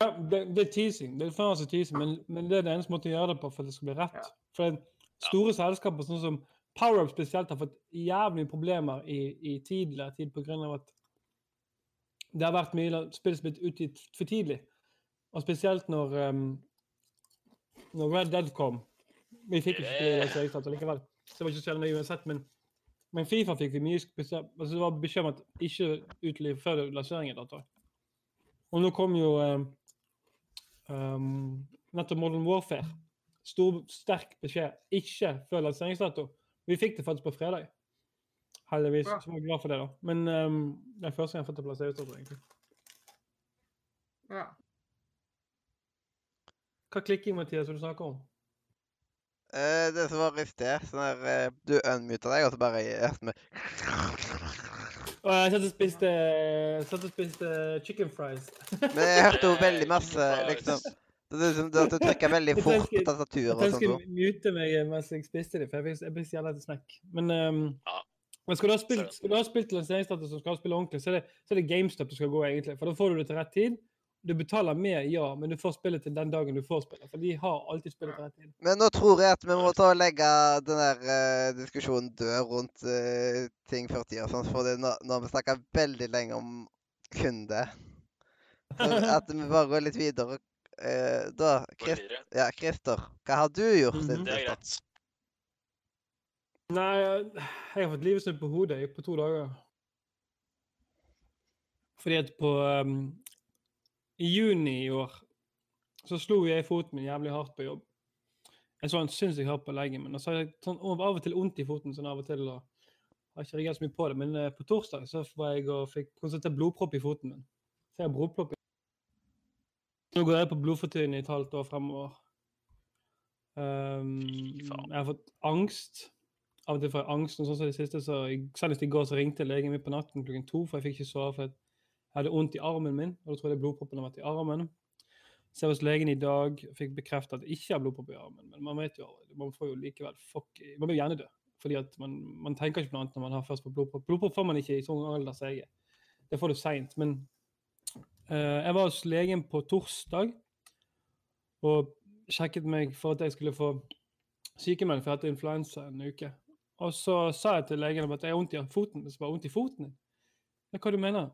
Ja, det, det er teasing, det er faen teasing, men, men det er det eneste måten å gjøre det på for at det skal bli rett. Ja. For det- store selskaper sånn som PowerUp spesielt har fått jævlig problemer i, i tidligere tid av at det har vært mye spill som blitt utgitt for tidlig. Og spesielt når, um, når Red Dead kom. Vi fikk ikke spille det lanseringsdato likevel, så det var ikke så nøye uansett. Men, men Fifa fikk vi mye altså det var at ikke utliv før lanseringen. dato. Og nå kom jo um, um, nettopp Modern Warfare. Stor, sterk beskjed. Ikke før lanseringsdato. Vi fikk det faktisk på fredag. Heldigvis. Ja. Så var jeg glad for det, da. Men um, det er første gang jeg har fått det på lanseringsdato, egentlig. Ja. Hva klikking, Mathias, vil du snakke om? Uh, det som var i sted, sånn der uh, Du unmuta deg, og så bare hørte vi Å, jeg satt og spiste, satt og spiste chicken fries. Men jeg hørte jo veldig masse, liksom. Det er som at du trykker veldig <laughs> fort på tastaturet Jeg og sånn. mute meg mens jeg spiste det, for jeg fikk- jeg blir så jævla til snack. Men, um, Ja. men skal du ha spilt, skal du ha spilt lanseringsdato som skal spille ordentlig, så er, det, så er det GameStop du skal gå, egentlig. For da får du det til rett tid. Du betaler mer, ja, men du får spillet til den dagen du får spillet. For de har alltid spillet til rett tid. Men nå tror jeg at vi må ta og legge den der uh, diskusjonen død rundt uh, ting 40 og sånn, for det, nå, nå har vi snakka veldig lenge om kunde. Så at vi bare går litt videre. Eh, da, Går ja, Christer, hva har du gjort Mm -hmm. Det er greit. Nei, jeg har fått livet snudd på hodet jeg, på to dager. Fordi at på um, I juni i år så slo jeg foten min jævlig hardt på jobb. Jeg så en sinnssykt hardt på leggen min. Og så har jeg sånn av og til vondt i foten sånn av og til. og har ikke reagert så mye på det, Men uh, på torsdag så var jeg og fikk konstatert blodpropp i foten min. Så jeg har blodpropp. Nå går jeg på blodfortynnelse i et halvt år fremover. Um, jeg har fått angst. Av og til får jeg angst. og sånn som det siste, så jeg, Senest i går så ringte legen min på natten klokken to, for jeg fikk ikke sove. for jeg hadde vondt i armen min, og da tror jeg blodproppen har vært i armen. Så jeg var hos legen i dag fikk bekreftet at jeg ikke har blodpropp i armen. Men man vet jo, man får jo likevel fuck Man blir jo hjernedød. Fordi at man, man tenker ikke på noe annet når man har først på blodpropp. Blodpropp får man ikke i sånn alder som jeg er. Det får du seint. Men jeg var hos legen på torsdag og sjekket meg for at jeg skulle få sykemelding for jeg hadde influensa en uke. Og så sa jeg til legen at jeg har vondt i foten. så var vondt i foten din. Hva du mener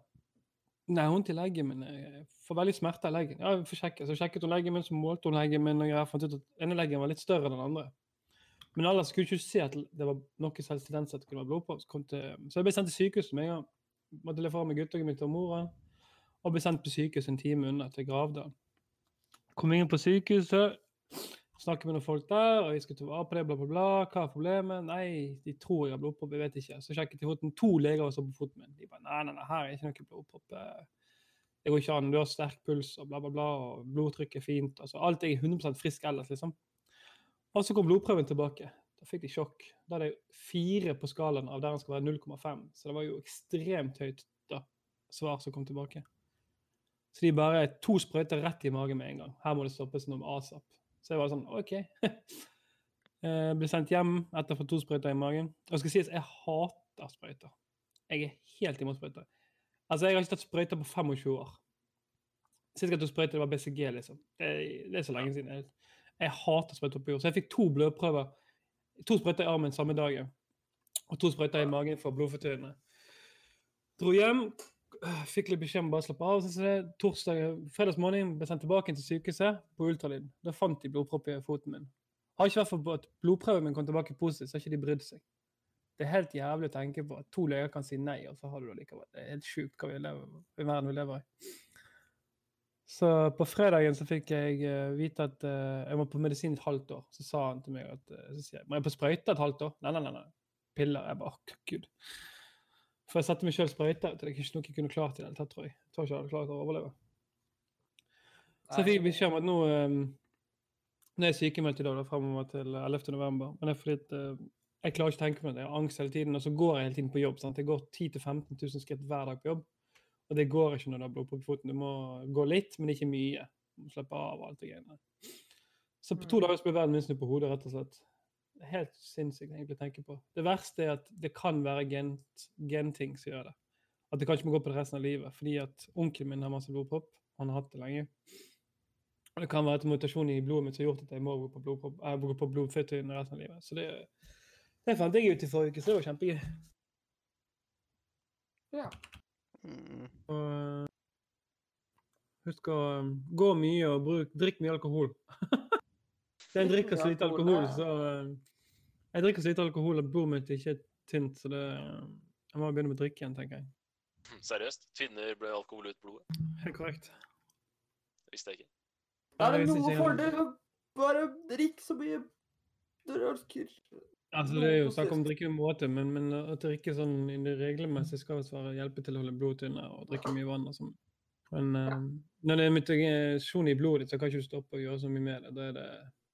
Nei, jeg vondt i leggen min. Jeg får veldig smerte i leggen. Ja, jeg får sjekke. Så sjekket hun leggen min, så målte hun leggen min, og jeg fant ut at ene leggen var litt større enn den andre. Men ellers skulle jeg ikke se at det var noe som helst at det kunne være blodpropp. Så, så jeg ble sendt til sykehuset med en gang. Måtte levere med guttungen min til mora. Og ble sendt på sykehus en time unna, til Gravdal. Kom inn på sykehuset, snakket med noen folk der, og jeg skulle ta vare på det, bla, bla, bla. Hva er problemet? Nei, de tror jeg har blodpropp, jeg vet ikke. Så sjekket de foten. To leger så på foten min. De bare nei, nei, nei, her er ikke noe blodpropp. Det går ikke an. Du har sterk puls og bla, bla, bla. Og blodtrykket er fint. Altså, alt er 100% frisk ellers, liksom. Og så kom blodprøven tilbake. Da fikk de sjokk. Da er det fire på skalaen av der den skal være 0,5. Så det var jo ekstremt høyt da, svar som kom tilbake. Så de bare to sprøyter rett i magen med en gang. Her må det stoppes noe med asap. Så jeg var sånn OK. jeg <laughs> ble sendt hjem etter å fått to sprøyter i magen. Og skal sies, jeg hater sprøyter. Jeg er helt imot sprøyter. Altså, jeg har ikke tatt sprøyter på 25 år. Sist jeg tok sprøyte, var BCG, liksom. Det, det, er så lenge siden. Jeg, jeg hater sprøyter på jord. Så jeg fikk to blodprøver. To sprøyter i armen samme dagen. Og to sprøyter i magen for blodfortynnende. Dro hjem, fikk litt beskjed om bare å slappe av. Så det, torsdag, fredags morgen ble sendt tilbake til sykehuset på ultralyd. Da fant de blodpropp i foten min. Har ikke vært for at blodprøven min kom tilbake positiv, så har ikke de brydd seg. Det er helt jævlig å tenke på at to leger kan si nei, og så har du det likevel. Det er helt sjukt hva vi lever, i verden vi lever i. Så på fredagen så fikk jeg uh, vite at uh, jeg var på medisin et halvt år. Så sa han til meg at uh, så sier jeg, må jeg på sprøyte et halvt år? Nei, nei, nei. nei. Piller. Jeg bare oh, gud. For jeg satte meg sjøl sprøyte. Det er ikke noe jeg kunne klart i det hele tatt, tror jeg. Jeg tror ikke jeg hadde klart å overleve. Så jeg fikk beskjed om at nå um, Nå er jeg sykemeldt i dag, da, fremover til 11. november. Men det er fordi at jeg klarer ikke å tenke på det. Jeg har angst hele tiden, og så går jeg hele tiden på jobb. sant? Jeg går 10 000-15 000 skritt hver dag på jobb. Og det går ikke når du har blodpropp i foten. Du må gå litt, men ikke mye. Du må slippe av og alt det greiene. Så på to mm. dager blir verden min snudd på hodet, rett og slett. Helt sinnssykt egentlig å tenke på. Det verste er at det kan være genting som gjør det. At det kanskje må gå på det resten av livet. Fordi at onkelen min har masse blodpropp. Han har hatt det lenge. Og det kan være et mutasjon i blodet mitt som har gjort at jeg må gå på, blodpropp, eh, gå på blodføttene resten av livet. Så det det fant jeg ut i forrige uke, så det var kjempegøy. Ja. Mm. Og eh, husk å um, gå mye og bruk, drikk mye alkohol. <laughs> jeg drikker så lite alkohol, så uh, Jeg drikker så lite alkohol at bordet mitt ikke er tynt, så det uh, Jeg må begynne med å drikke igjen, tenker jeg. Seriøst? Tvinner ble alkohol ut blodet? Helt korrekt. Det visste jeg ikke. Er det noe for å Bare drikke så mye du. Altså, det er jo snakk om å drikke i måte, men, men å drikke sånn regelmessig skal være hjelpe til å holde blodet tynnere og drikke mye vann. og sånn. Men uh, når det er mutasjon i blodet ditt, så kan ikke du stoppe å gjøre så mye med det. Da er det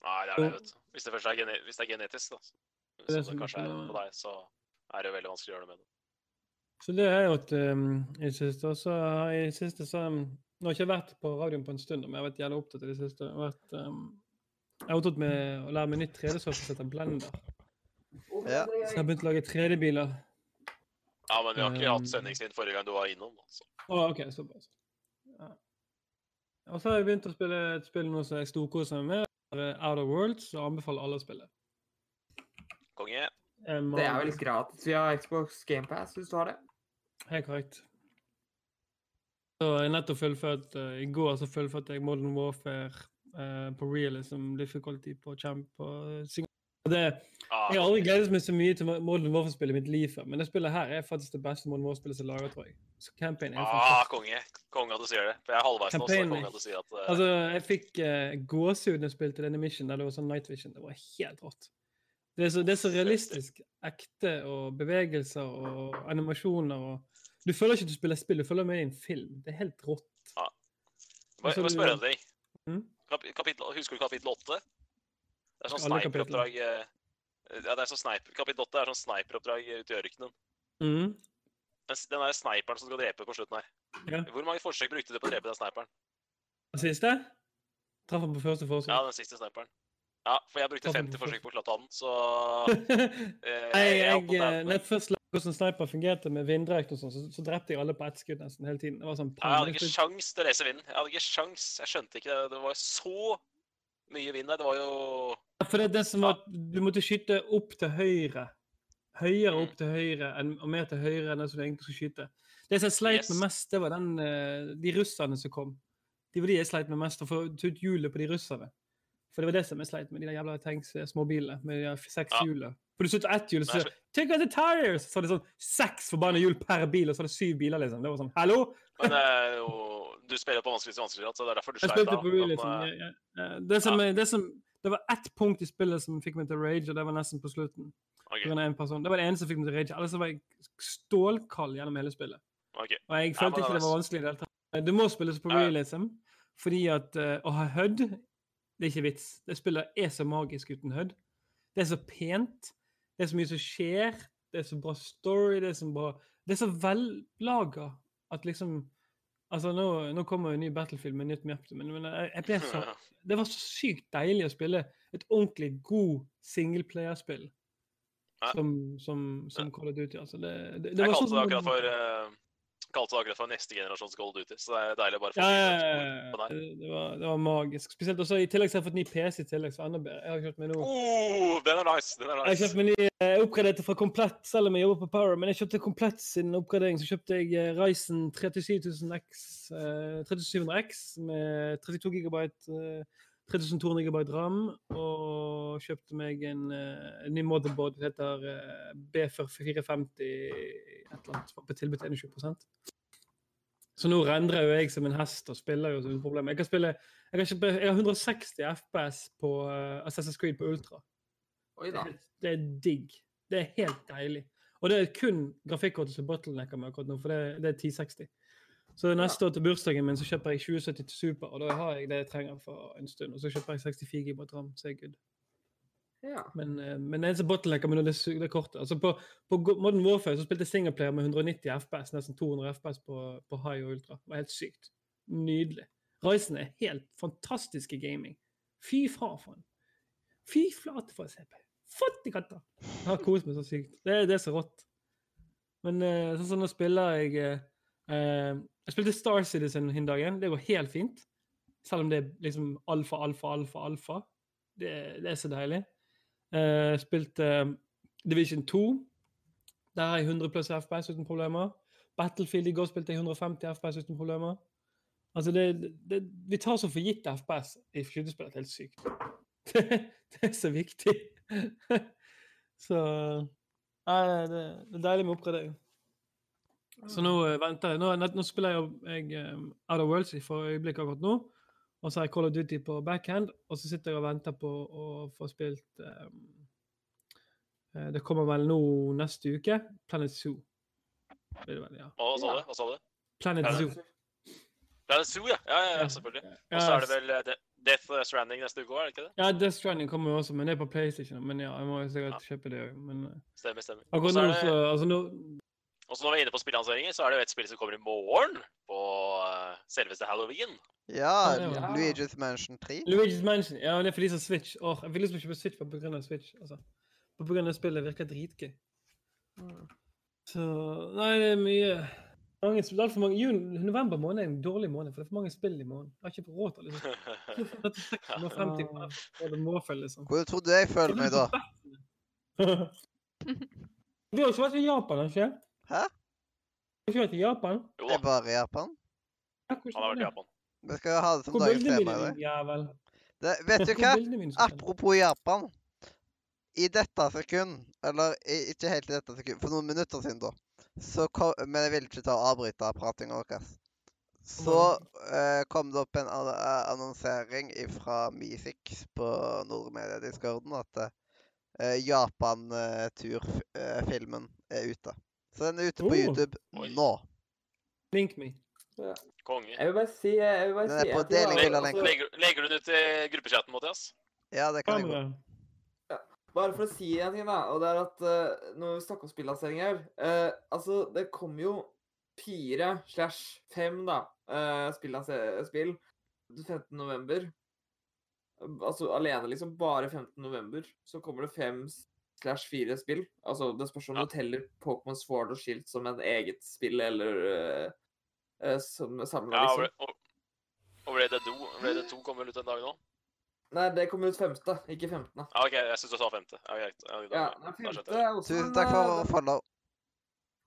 Nei, det er det, vet du. Hvis det først er, gene hvis det er genetisk, da. Hvis det, det kanskje er på deg, så er det jo veldig vanskelig å gjøre noe med det. Så det er jo at um, i siste også, i siste så um, Nå har jeg ikke vært på radioen på en stund, men jeg har vært jævlig opptatt i det siste. Jeg har, vært, um, jeg har opptatt med å lære meg nytt 3D-sort som heter Blender. Ja. Så jeg har begynt å lage 3D-biler. Ja, men vi har ikke hatt sendingstid forrige gang du var innom. Altså. Å, OK, såpass. Ja. Og så har jeg begynt å spille et spill nå som jeg storkoser meg med. Out of Worlds, og anbefaler alle å spille. Konge. Um, det er vel gratis via Xbox GamePass hvis du har det? Helt korrekt. Så jeg nettopp fullført uh, I går så fullførte jeg Modern Warfare uh, på realism difficulty på Champ Og det, jeg har aldri gledet meg så mye til Modern Warfare-spillet i mitt liv før, men det spillet her er faktisk det beste Modern Warfare-spillet som er laget, tror jeg. Så campaign er faktisk... ah, konge. Konge at du sier det. For jeg er halvveis nå, så er konge at du sier at uh... Altså, jeg fikk uh, gåsehud da jeg spilte denne mission der det var sånn night vision. Det var helt rått. Det er så, det er så realistisk. Ekte og bevegelser og animasjoner og Du føler ikke at du spiller spill, du føler med i en film. Det er helt rått. Ja. Jeg må spørre deg. Mm? Kapittel, husker du kapittel åtte? Det er sånn sniperoppdrag eh, Ja, det er sånn sniper, Kapittel 8 er sånn sniperoppdrag ute i ørkenen. Mm. Den, den der sniperen som skal drepe på slutten her. Ja. Hvor mange forsøk brukte du på å drepe den sniperen? Den siste? Traff han på første forsøk? Ja, den siste sniperen. Ja, for jeg brukte 50 forsøk på å klatre den, så <laughs> eh, jeg, jeg, jeg, Når jeg først lærte hvordan sniper fungerte med vinddrekt og sånn, så, så, drepte jeg alle på ett skudd nesten hele tiden. Det var sånn jeg hadde ikke sjans til å lese vinden. Jeg hadde ikke sjans. Jeg skjønte ikke det. Det var så mye vind der. Det var jo for det er det som var Du måtte skyte opp til høyre. Høyere opp til høyre og mer til høyre enn det som du egentlig skulle skyte. Det som jeg sleit yes. med mest, det var den, eh, de russerne som kom. De var de jeg sleit med mest, å få ut hjulet på de russerne. For det var det som jeg sleit med, de der jævla tanks, eh, småbilene med de seks ja. hjulene. For du slutter ett hjul, så sier Take out the tires! Så var det sånn seks forbanna hjul per bil, og så var det syv biler, liksom. Det var sånn Hallo? Men det er jo Du spiller på vanskeligste vanskelighet, så det er derfor du sleit da. På, liksom. ja, ja. Det, som, det som det var ett punkt i spillet som fikk meg til å rage, og det var nesten på slutten. Okay. Det var det eneste som fikk meg til å rage. Ellers var jeg stålkald gjennom hele spillet. Okay. Og jeg følte ikke det var vanskelig i det hele tatt. Det må spilles på realism, fordi at uh, å ha HUD Det er ikke vits. Det spillet er så magisk uten HUD. Det er så pent. Det er så mye som skjer. Det er så bra story. Det er så bra Det er så vellaga at liksom Altså, nå, nå kommer jo en ny Battlefield med nytt map, men, men jeg, jeg ble så, <laughs> det var så sykt deilig å spille et ordentlig god singleplayerspill. Som, som, som Call of Duty. Altså, det, det, det Jeg var kalte sånn det akkurat for uh, kalte det akkurat for neste generasjons Gold Duty, så det er deilig å bare få Ja, ja, ja. Det, var, det var magisk. Spesielt også i tillegg så har jeg fått ny PC i tillegg, så enda bedre. Jeg har kjøpt meg nå Oh, den er nice! Den er nice. Jeg har kjøpt meg ny jeg oppgraderte fra Komplett, selv om jeg jobber på Power. Men jeg kjøpte Komplett sin oppgradering, så kjøpte jeg eh, Ryzen 37000X, eh, 3700X med 32 GB, eh, 3200 GB RAM, og kjøpte meg en, eh, en ny motherboard som heter eh, B4450 et eller annet, på tilbud til 21 Så nå rendrer jo jeg som en hest og spiller jo som et problem. Jeg kan spille jeg kan, kjøpe, jeg har 160 FPS på uh, Assassin's Creed på Ultra. Oi Det da. er, det er digg. Det er helt deilig. Og det er kun grafikkortet som bottlenecker meg akkurat nå, for det, det er 1060. Så neste år til bursdagen min så kjøper jeg 2070 til Super, og da har jeg det jeg trenger for en stund. Og så kjøper jeg 64 GB RAM, så er jeg good. Ja. Men, eh, men eneste bottlenecker med det, det kortet. Altså på, på Modern Warfare så spilte jeg singleplayer med 190 FPS, nesten 200 FPS på, på high og ultra. Det var helt sykt. Nydelig. Ryzen er helt fantastisk i gaming. Fy faen, faen. Fy flate for se på. Fytti katta! Jeg har kost meg så sykt. Det, det er så rått. Men eh, sånn som nå spiller jeg eh, eh, Jeg spilte Star Citizen den dagen. Det går helt fint. Selv om det er liksom alfa, alfa, alfa, alfa. Det, det er så deilig. Jeg spilte eh, Division 2. Der har jeg 100 pluss FPS uten problemer. Battlefield i går spilte jeg 150 FPS uten problemer. Altså, det, det, vi tar så for gitt FPS i skytespill det er helt sykt. <laughs> Det, det er så viktig. <laughs> så Nei, det, det er deilig med oppgradering. Så nå eh, venter jeg. Nå, nå spiller jeg, jeg um, Out of Worlds for øyeblikket akkurat nå. Og så har jeg Call of Duty på backhand, og så sitter jeg og venter på å få spilt um, eh, Det kommer vel nå neste uke. Planet Zoo. Vel, ja. Hva sa du? Hva sa du? Planet Planet Zoo. Planet Zoo, ja. Ja, ja, ja selvfølgelig. Og så er det vel eh, Death Stranding neste uke òg, er det ikke det? Ja, Death Stranding kommer jo også, men det er på PlayStation. Men ja, jeg må jo sikkert kjøpe det òg. Men eh, Stemmer, stemmer. Akkurat nå, så Altså nå og så når vi er inne på spillanseringer, så er det jo et spill som kommer i morgen, på eh, selveste halloween. Ja, Ja. Luigi's Mansion 3. Luigi's Mansion. Ja, det er for de som Switch. Åh, jeg vil liksom ikke på Switch på grunn av Switch. Altså. På grunn av spillet virker dritgøy. Mm. Så Nei, det er mye mange, er alt for mange, juni, November måned er en dårlig måned, for det er for mange spill i måneden. Jeg har ikke råd til liksom. 3650 kroner for det måfell, liksom. Hvordan tror du jeg føler meg da? <laughs> Vi har ikke vært i Japan, ikke ikke? Hæ? Vi har ikke vært i Japan? Jo da, er bare i Japan. Ja, han har vært i? Japan. Vi skal ha det som Hvor dagens tema. i dag. jævel? Det, vet du hva? Apropos Japan. I dette sekund, eller ikke helt i dette sekund, for noen minutter siden da, så kom, men jeg vil ikke ta og avbryte pratinga deres, så eh, kom det opp en eh, annonsering fra Mifix på Nordmedia-discorden at eh, Japan-turfilmen er ute. Så den er ute på Oh. YouTube Oi. nå. Link me. Konge. Jeg vil bare si jeg vil bare Den er si på deling av lenker. legger, legger du den ut i gruppechatten, Mathias? Ja, det kan jeg. Kamera. Bare for å si en ting, da. Og det er at eh, når vi snakker om spillanseringer eh, Altså, det kom jo fire slash fem, da, uh, spill 15. november. Altså alene, liksom. Bare 15. november. Så kommer det fem slash fire spill. Altså, det spørs om Ja. du teller Pokémon Sword og Shield som en eget spill, eller uh, eh, som samla, Ja, liksom. og, og Dead 2, Red Dead 2 kommer vel ut en dag nå? Nei, det kommer ut femte, ikke 15. Ja, OK, jeg syns du sa femte. Ja, greit. Ja, da, Ja, da femte er også Tusen en, takk eh, for follow.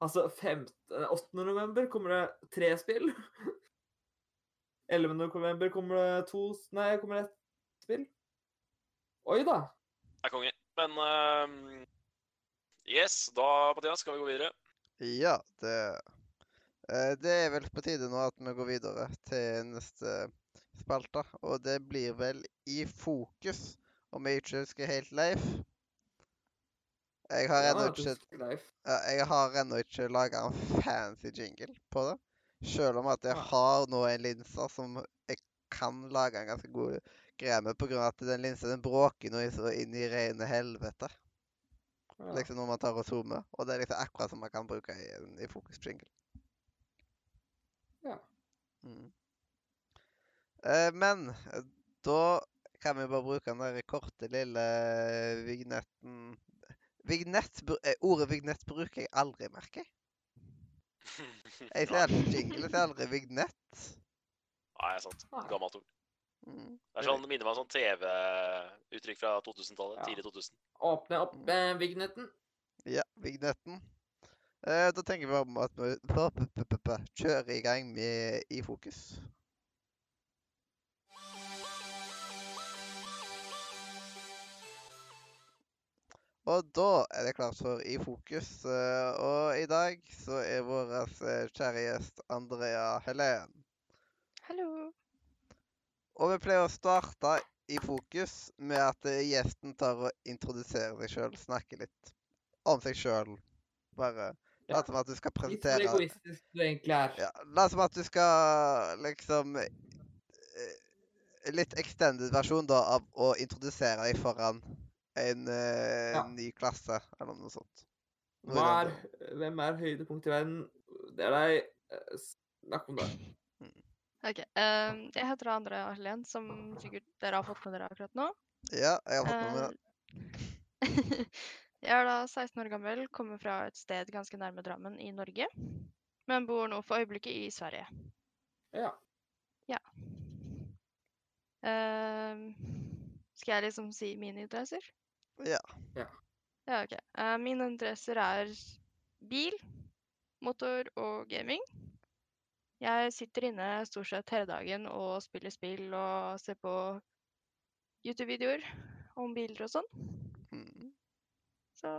Altså 5, 8. november kommer det tre spill. <laughs> 11. november kommer det to Nei, kommer det ett spill. Oi da. Det er konge. Men uh, Yes, da, Mathias, skal vi gå videre. Ja, det eh, Det er vel på tide nå at vi går videre til neste spalte. Og det blir vel i fokus, om jeg ikke husker helt Leif. Jeg har ennå ikke ja, ikke laga en fancy jingle på det. Selv om at jeg har nå en linse som jeg kan lage en ganske god med, på grunn av at den linsa den bråker noe så inn i rene helvete. Ja. Liksom når man tar og zoomer. Og det er liksom akkurat som man kan bruke i, en- i fokusjingle. Ja. Mm. Eh, men eh, da kan vi bare bruke den der korte, lille vignetten Vignett, eh, ordet vignett bruker jeg aldri, merker <laughs> jeg. Jeg sier aldri jingle, jeg sier aldri vignett. Nei, sant. Gammelt ord. Mm. Det er sånn, det minner meg om sånn TV-uttrykk fra 2000-tallet. Ja. Tidlig 2000. Åpne opp eh, vignetten. Ja, vignetten. Eh, da tenker vi om at vi kjører i gang med i fokus. Og da er det klart for I fokus. eh, Og i dag så er vår eh, kjære gjest Andrea Helen. Hallo. Og vi pleier å starte i fokus med at eh, gjesten tar og introduserer seg sjøl, snakker litt om seg sjøl. Bare Ja. lat som at du skal presentere Litt egoistisk du egentlig er. Ja, La som at du skal liksom eh, Litt extended versjon da av å introdusere deg foran en eh, Ja. ny klasse, eller noe sånt. Noe Hva er, hvem er høydepunktet i verden? Det er deg. Eh, Snakk om det. OK. Um, jeg heter Andrea Helen, som sikkert dere har fått med dere akkurat nå. Ja, jeg har fått med meg det. Eh, <laughs> jeg er da 16 år gammel, kommer fra et sted ganske nærme Drammen i Norge. Men bor nå for øyeblikket i Sverige. Ja. Ehm, skal jeg liksom si mine interesser? Ja. Ja, OK. Uh, mine interesser er bil, motor og gaming. Jeg sitter inne stort sett hele dagen og spiller spill og ser på YouTube-videoer om biler og sånn. Mm. Så,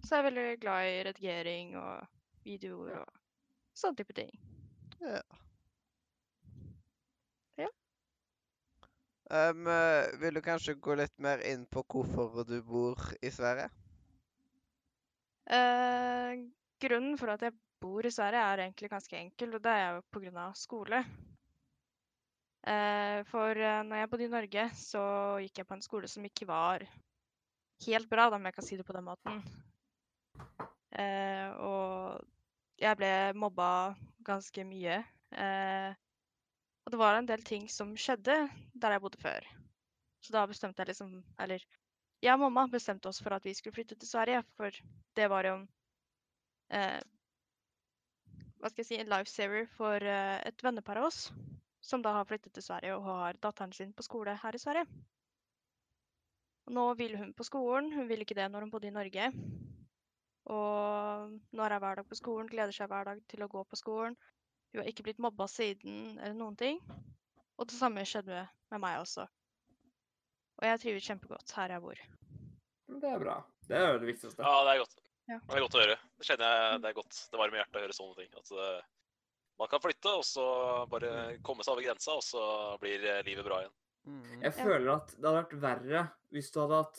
så er jeg veldig glad i redigering og videoer og sånne type ting. ja. Ja. Um, vil du kanskje gå litt mer inn på hvorfor du bor i Sverige? Uh, grunnen for at jeg bor i Sverige er egentlig ganske enkel, og det er jo pga. skole. Eh, for eh, når jeg bodde i Norge, så gikk jeg på en skole som ikke var helt bra, om jeg kan si det på den måten. Eh, og jeg ble mobba ganske mye. Og det var en del ting som skjedde der jeg bodde før. Så da bestemte jeg liksom Eller jeg og mamma bestemte oss for at vi skulle flytte til Sverige, for det var jo Hva skal jeg si En lifesaver for eh, et vennepar av oss som da har flyttet til Sverige og har datteren sin på skole her i Sverige. Og nå vil hun på skolen. Hun ville ikke det når hun bodde i Norge. Og nå er hun hver dag på skolen, gleder seg hver dag til å gå på skolen. Hun har ikke blitt mobba siden eller noen ting. Og det samme skjedde med meg også. Og jeg trives kjempegodt her jeg bor. Det er bra. Det er jo det viktigste. Ja, det er godt. Ja. Det er godt å høre. Det kjenner jeg det er godt. Det varmer hjertet å høre sånne ting. At eh, man kan flytte, og så bare komme seg over grensa, og så blir eh, livet bra igjen. Mm. Jeg føler at det hadde vært verre hvis du hadde hatt,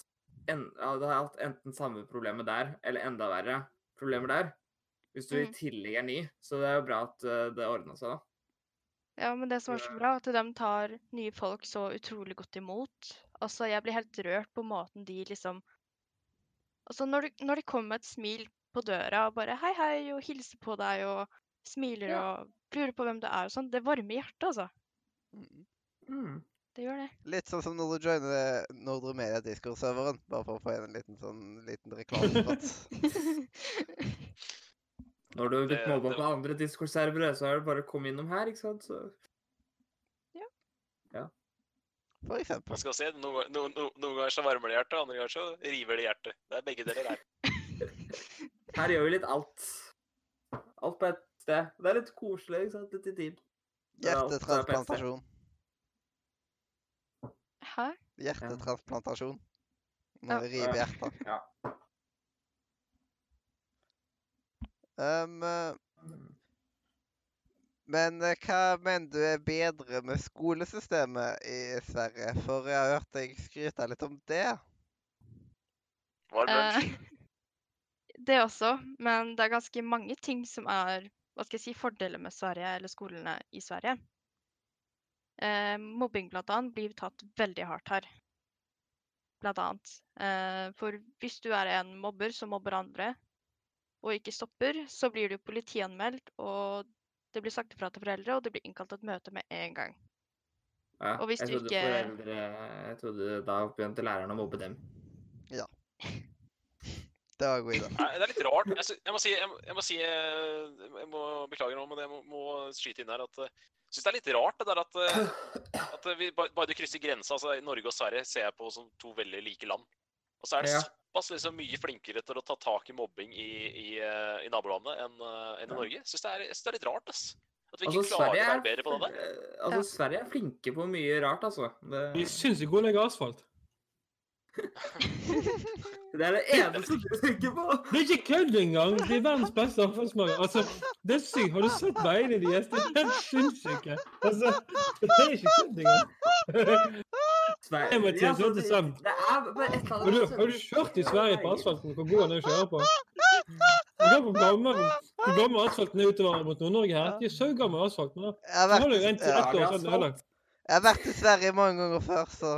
en, hadde hatt enten samme problemet der, eller enda verre problemer der. Hvis du i Mm. tillegg er ny. Så det er jo bra at eh, det ordna seg, da. Ja, men det som er så bra, at de tar nye folk så utrolig godt imot. Altså, jeg blir helt rørt på måten de liksom Altså, når du, når de kommer med et smil på døra og bare hei, hei, og hilser på deg og smiler Ja. og lurer på hvem du er og sånn, det varmer hjertet, altså. Mm. Mm. Det gjør det. Litt sånn som når du joiner Nordre Media Discord-serveren, bare for å få igjen en liten sånn liten reklamespot. <laughs> Når du har blitt mobba på andre Discord-servere, så er det bare å komme innom her, ikke sant? Så For eksempel. Man skal se, noen, gang- no, no, noen ganger så varmer det hjertet, andre ganger så river det hjertet. Det er begge deler her. <laughs> her gjør vi litt alt. Alt på ett sted. Det er litt koselig, ikke sant? Litt intimt. Er er. Hjertetransplantasjon. Hæ? Hjertetransplantasjon. Når vi river hjertet. Ja. Um, eh. Men eh, hva mener du er bedre med skolesystemet i Sverige? For jeg har hørt deg skryte litt om det. Lunsj. Eh, <laughs> det også, men det er ganske mange ting som er hva skal jeg si, fordeler med Sverige, eller skolene i Sverige. Eh, mobbing blant annet blir tatt veldig hardt her. Blant annet. Eh, for hvis du er en mobber som mobber andre, og ikke stopper, så blir du politianmeldt, og det blir sagt ifra til foreldre, og det blir innkalt et møte med en gang. Ja, Og hvis jeg du trodde ikke- foreldre Jeg trodde da begynte læreren å mobbe dem. Det var god idé. Det er litt rart. Jeg, må si, jeg, må- jeg må si eh, Jeg må beklage nå, men jeg må, må skyte inn her at eh, jeg syns det er litt rart det der at, eh, at vi, ba- bare du krysser grensa altså Norge og Sverige ser jeg på som to veldig like land. Og så er det Ja. såpass liksom mye flinkere til å ta tak i mobbing i, i, eh, i nabolandet enn eh, enn i Norge. Jeg syns det, det er litt rart, ass. At vi ikke Altså, klarer Sverige å være bedre på det der. Altså, altså, Sverige er flinke på mye rart, altså. De Det, er syns ikke å legge asfalt. <laughs> det er det eneste du tenker på. Det er ikke kødd engang! De er verdens beste avfallsmager. Altså, det er sykt. Har du sett beina deres? De er helt sinnssyke. Altså, det er ikke kødd engang. Sverige, Hei, Mathias, altså, søvn. Det er bare et eller Har du, annet har du kjørt i Sverige på asfalten? Hvor god den er å kjøre på? Du går på gammel, gammel asfalten er utover mot Nord-Norge her. De er asfalt. Jeg Ja, siden ødelagt. jeg har vært i Sverige mange ganger før, så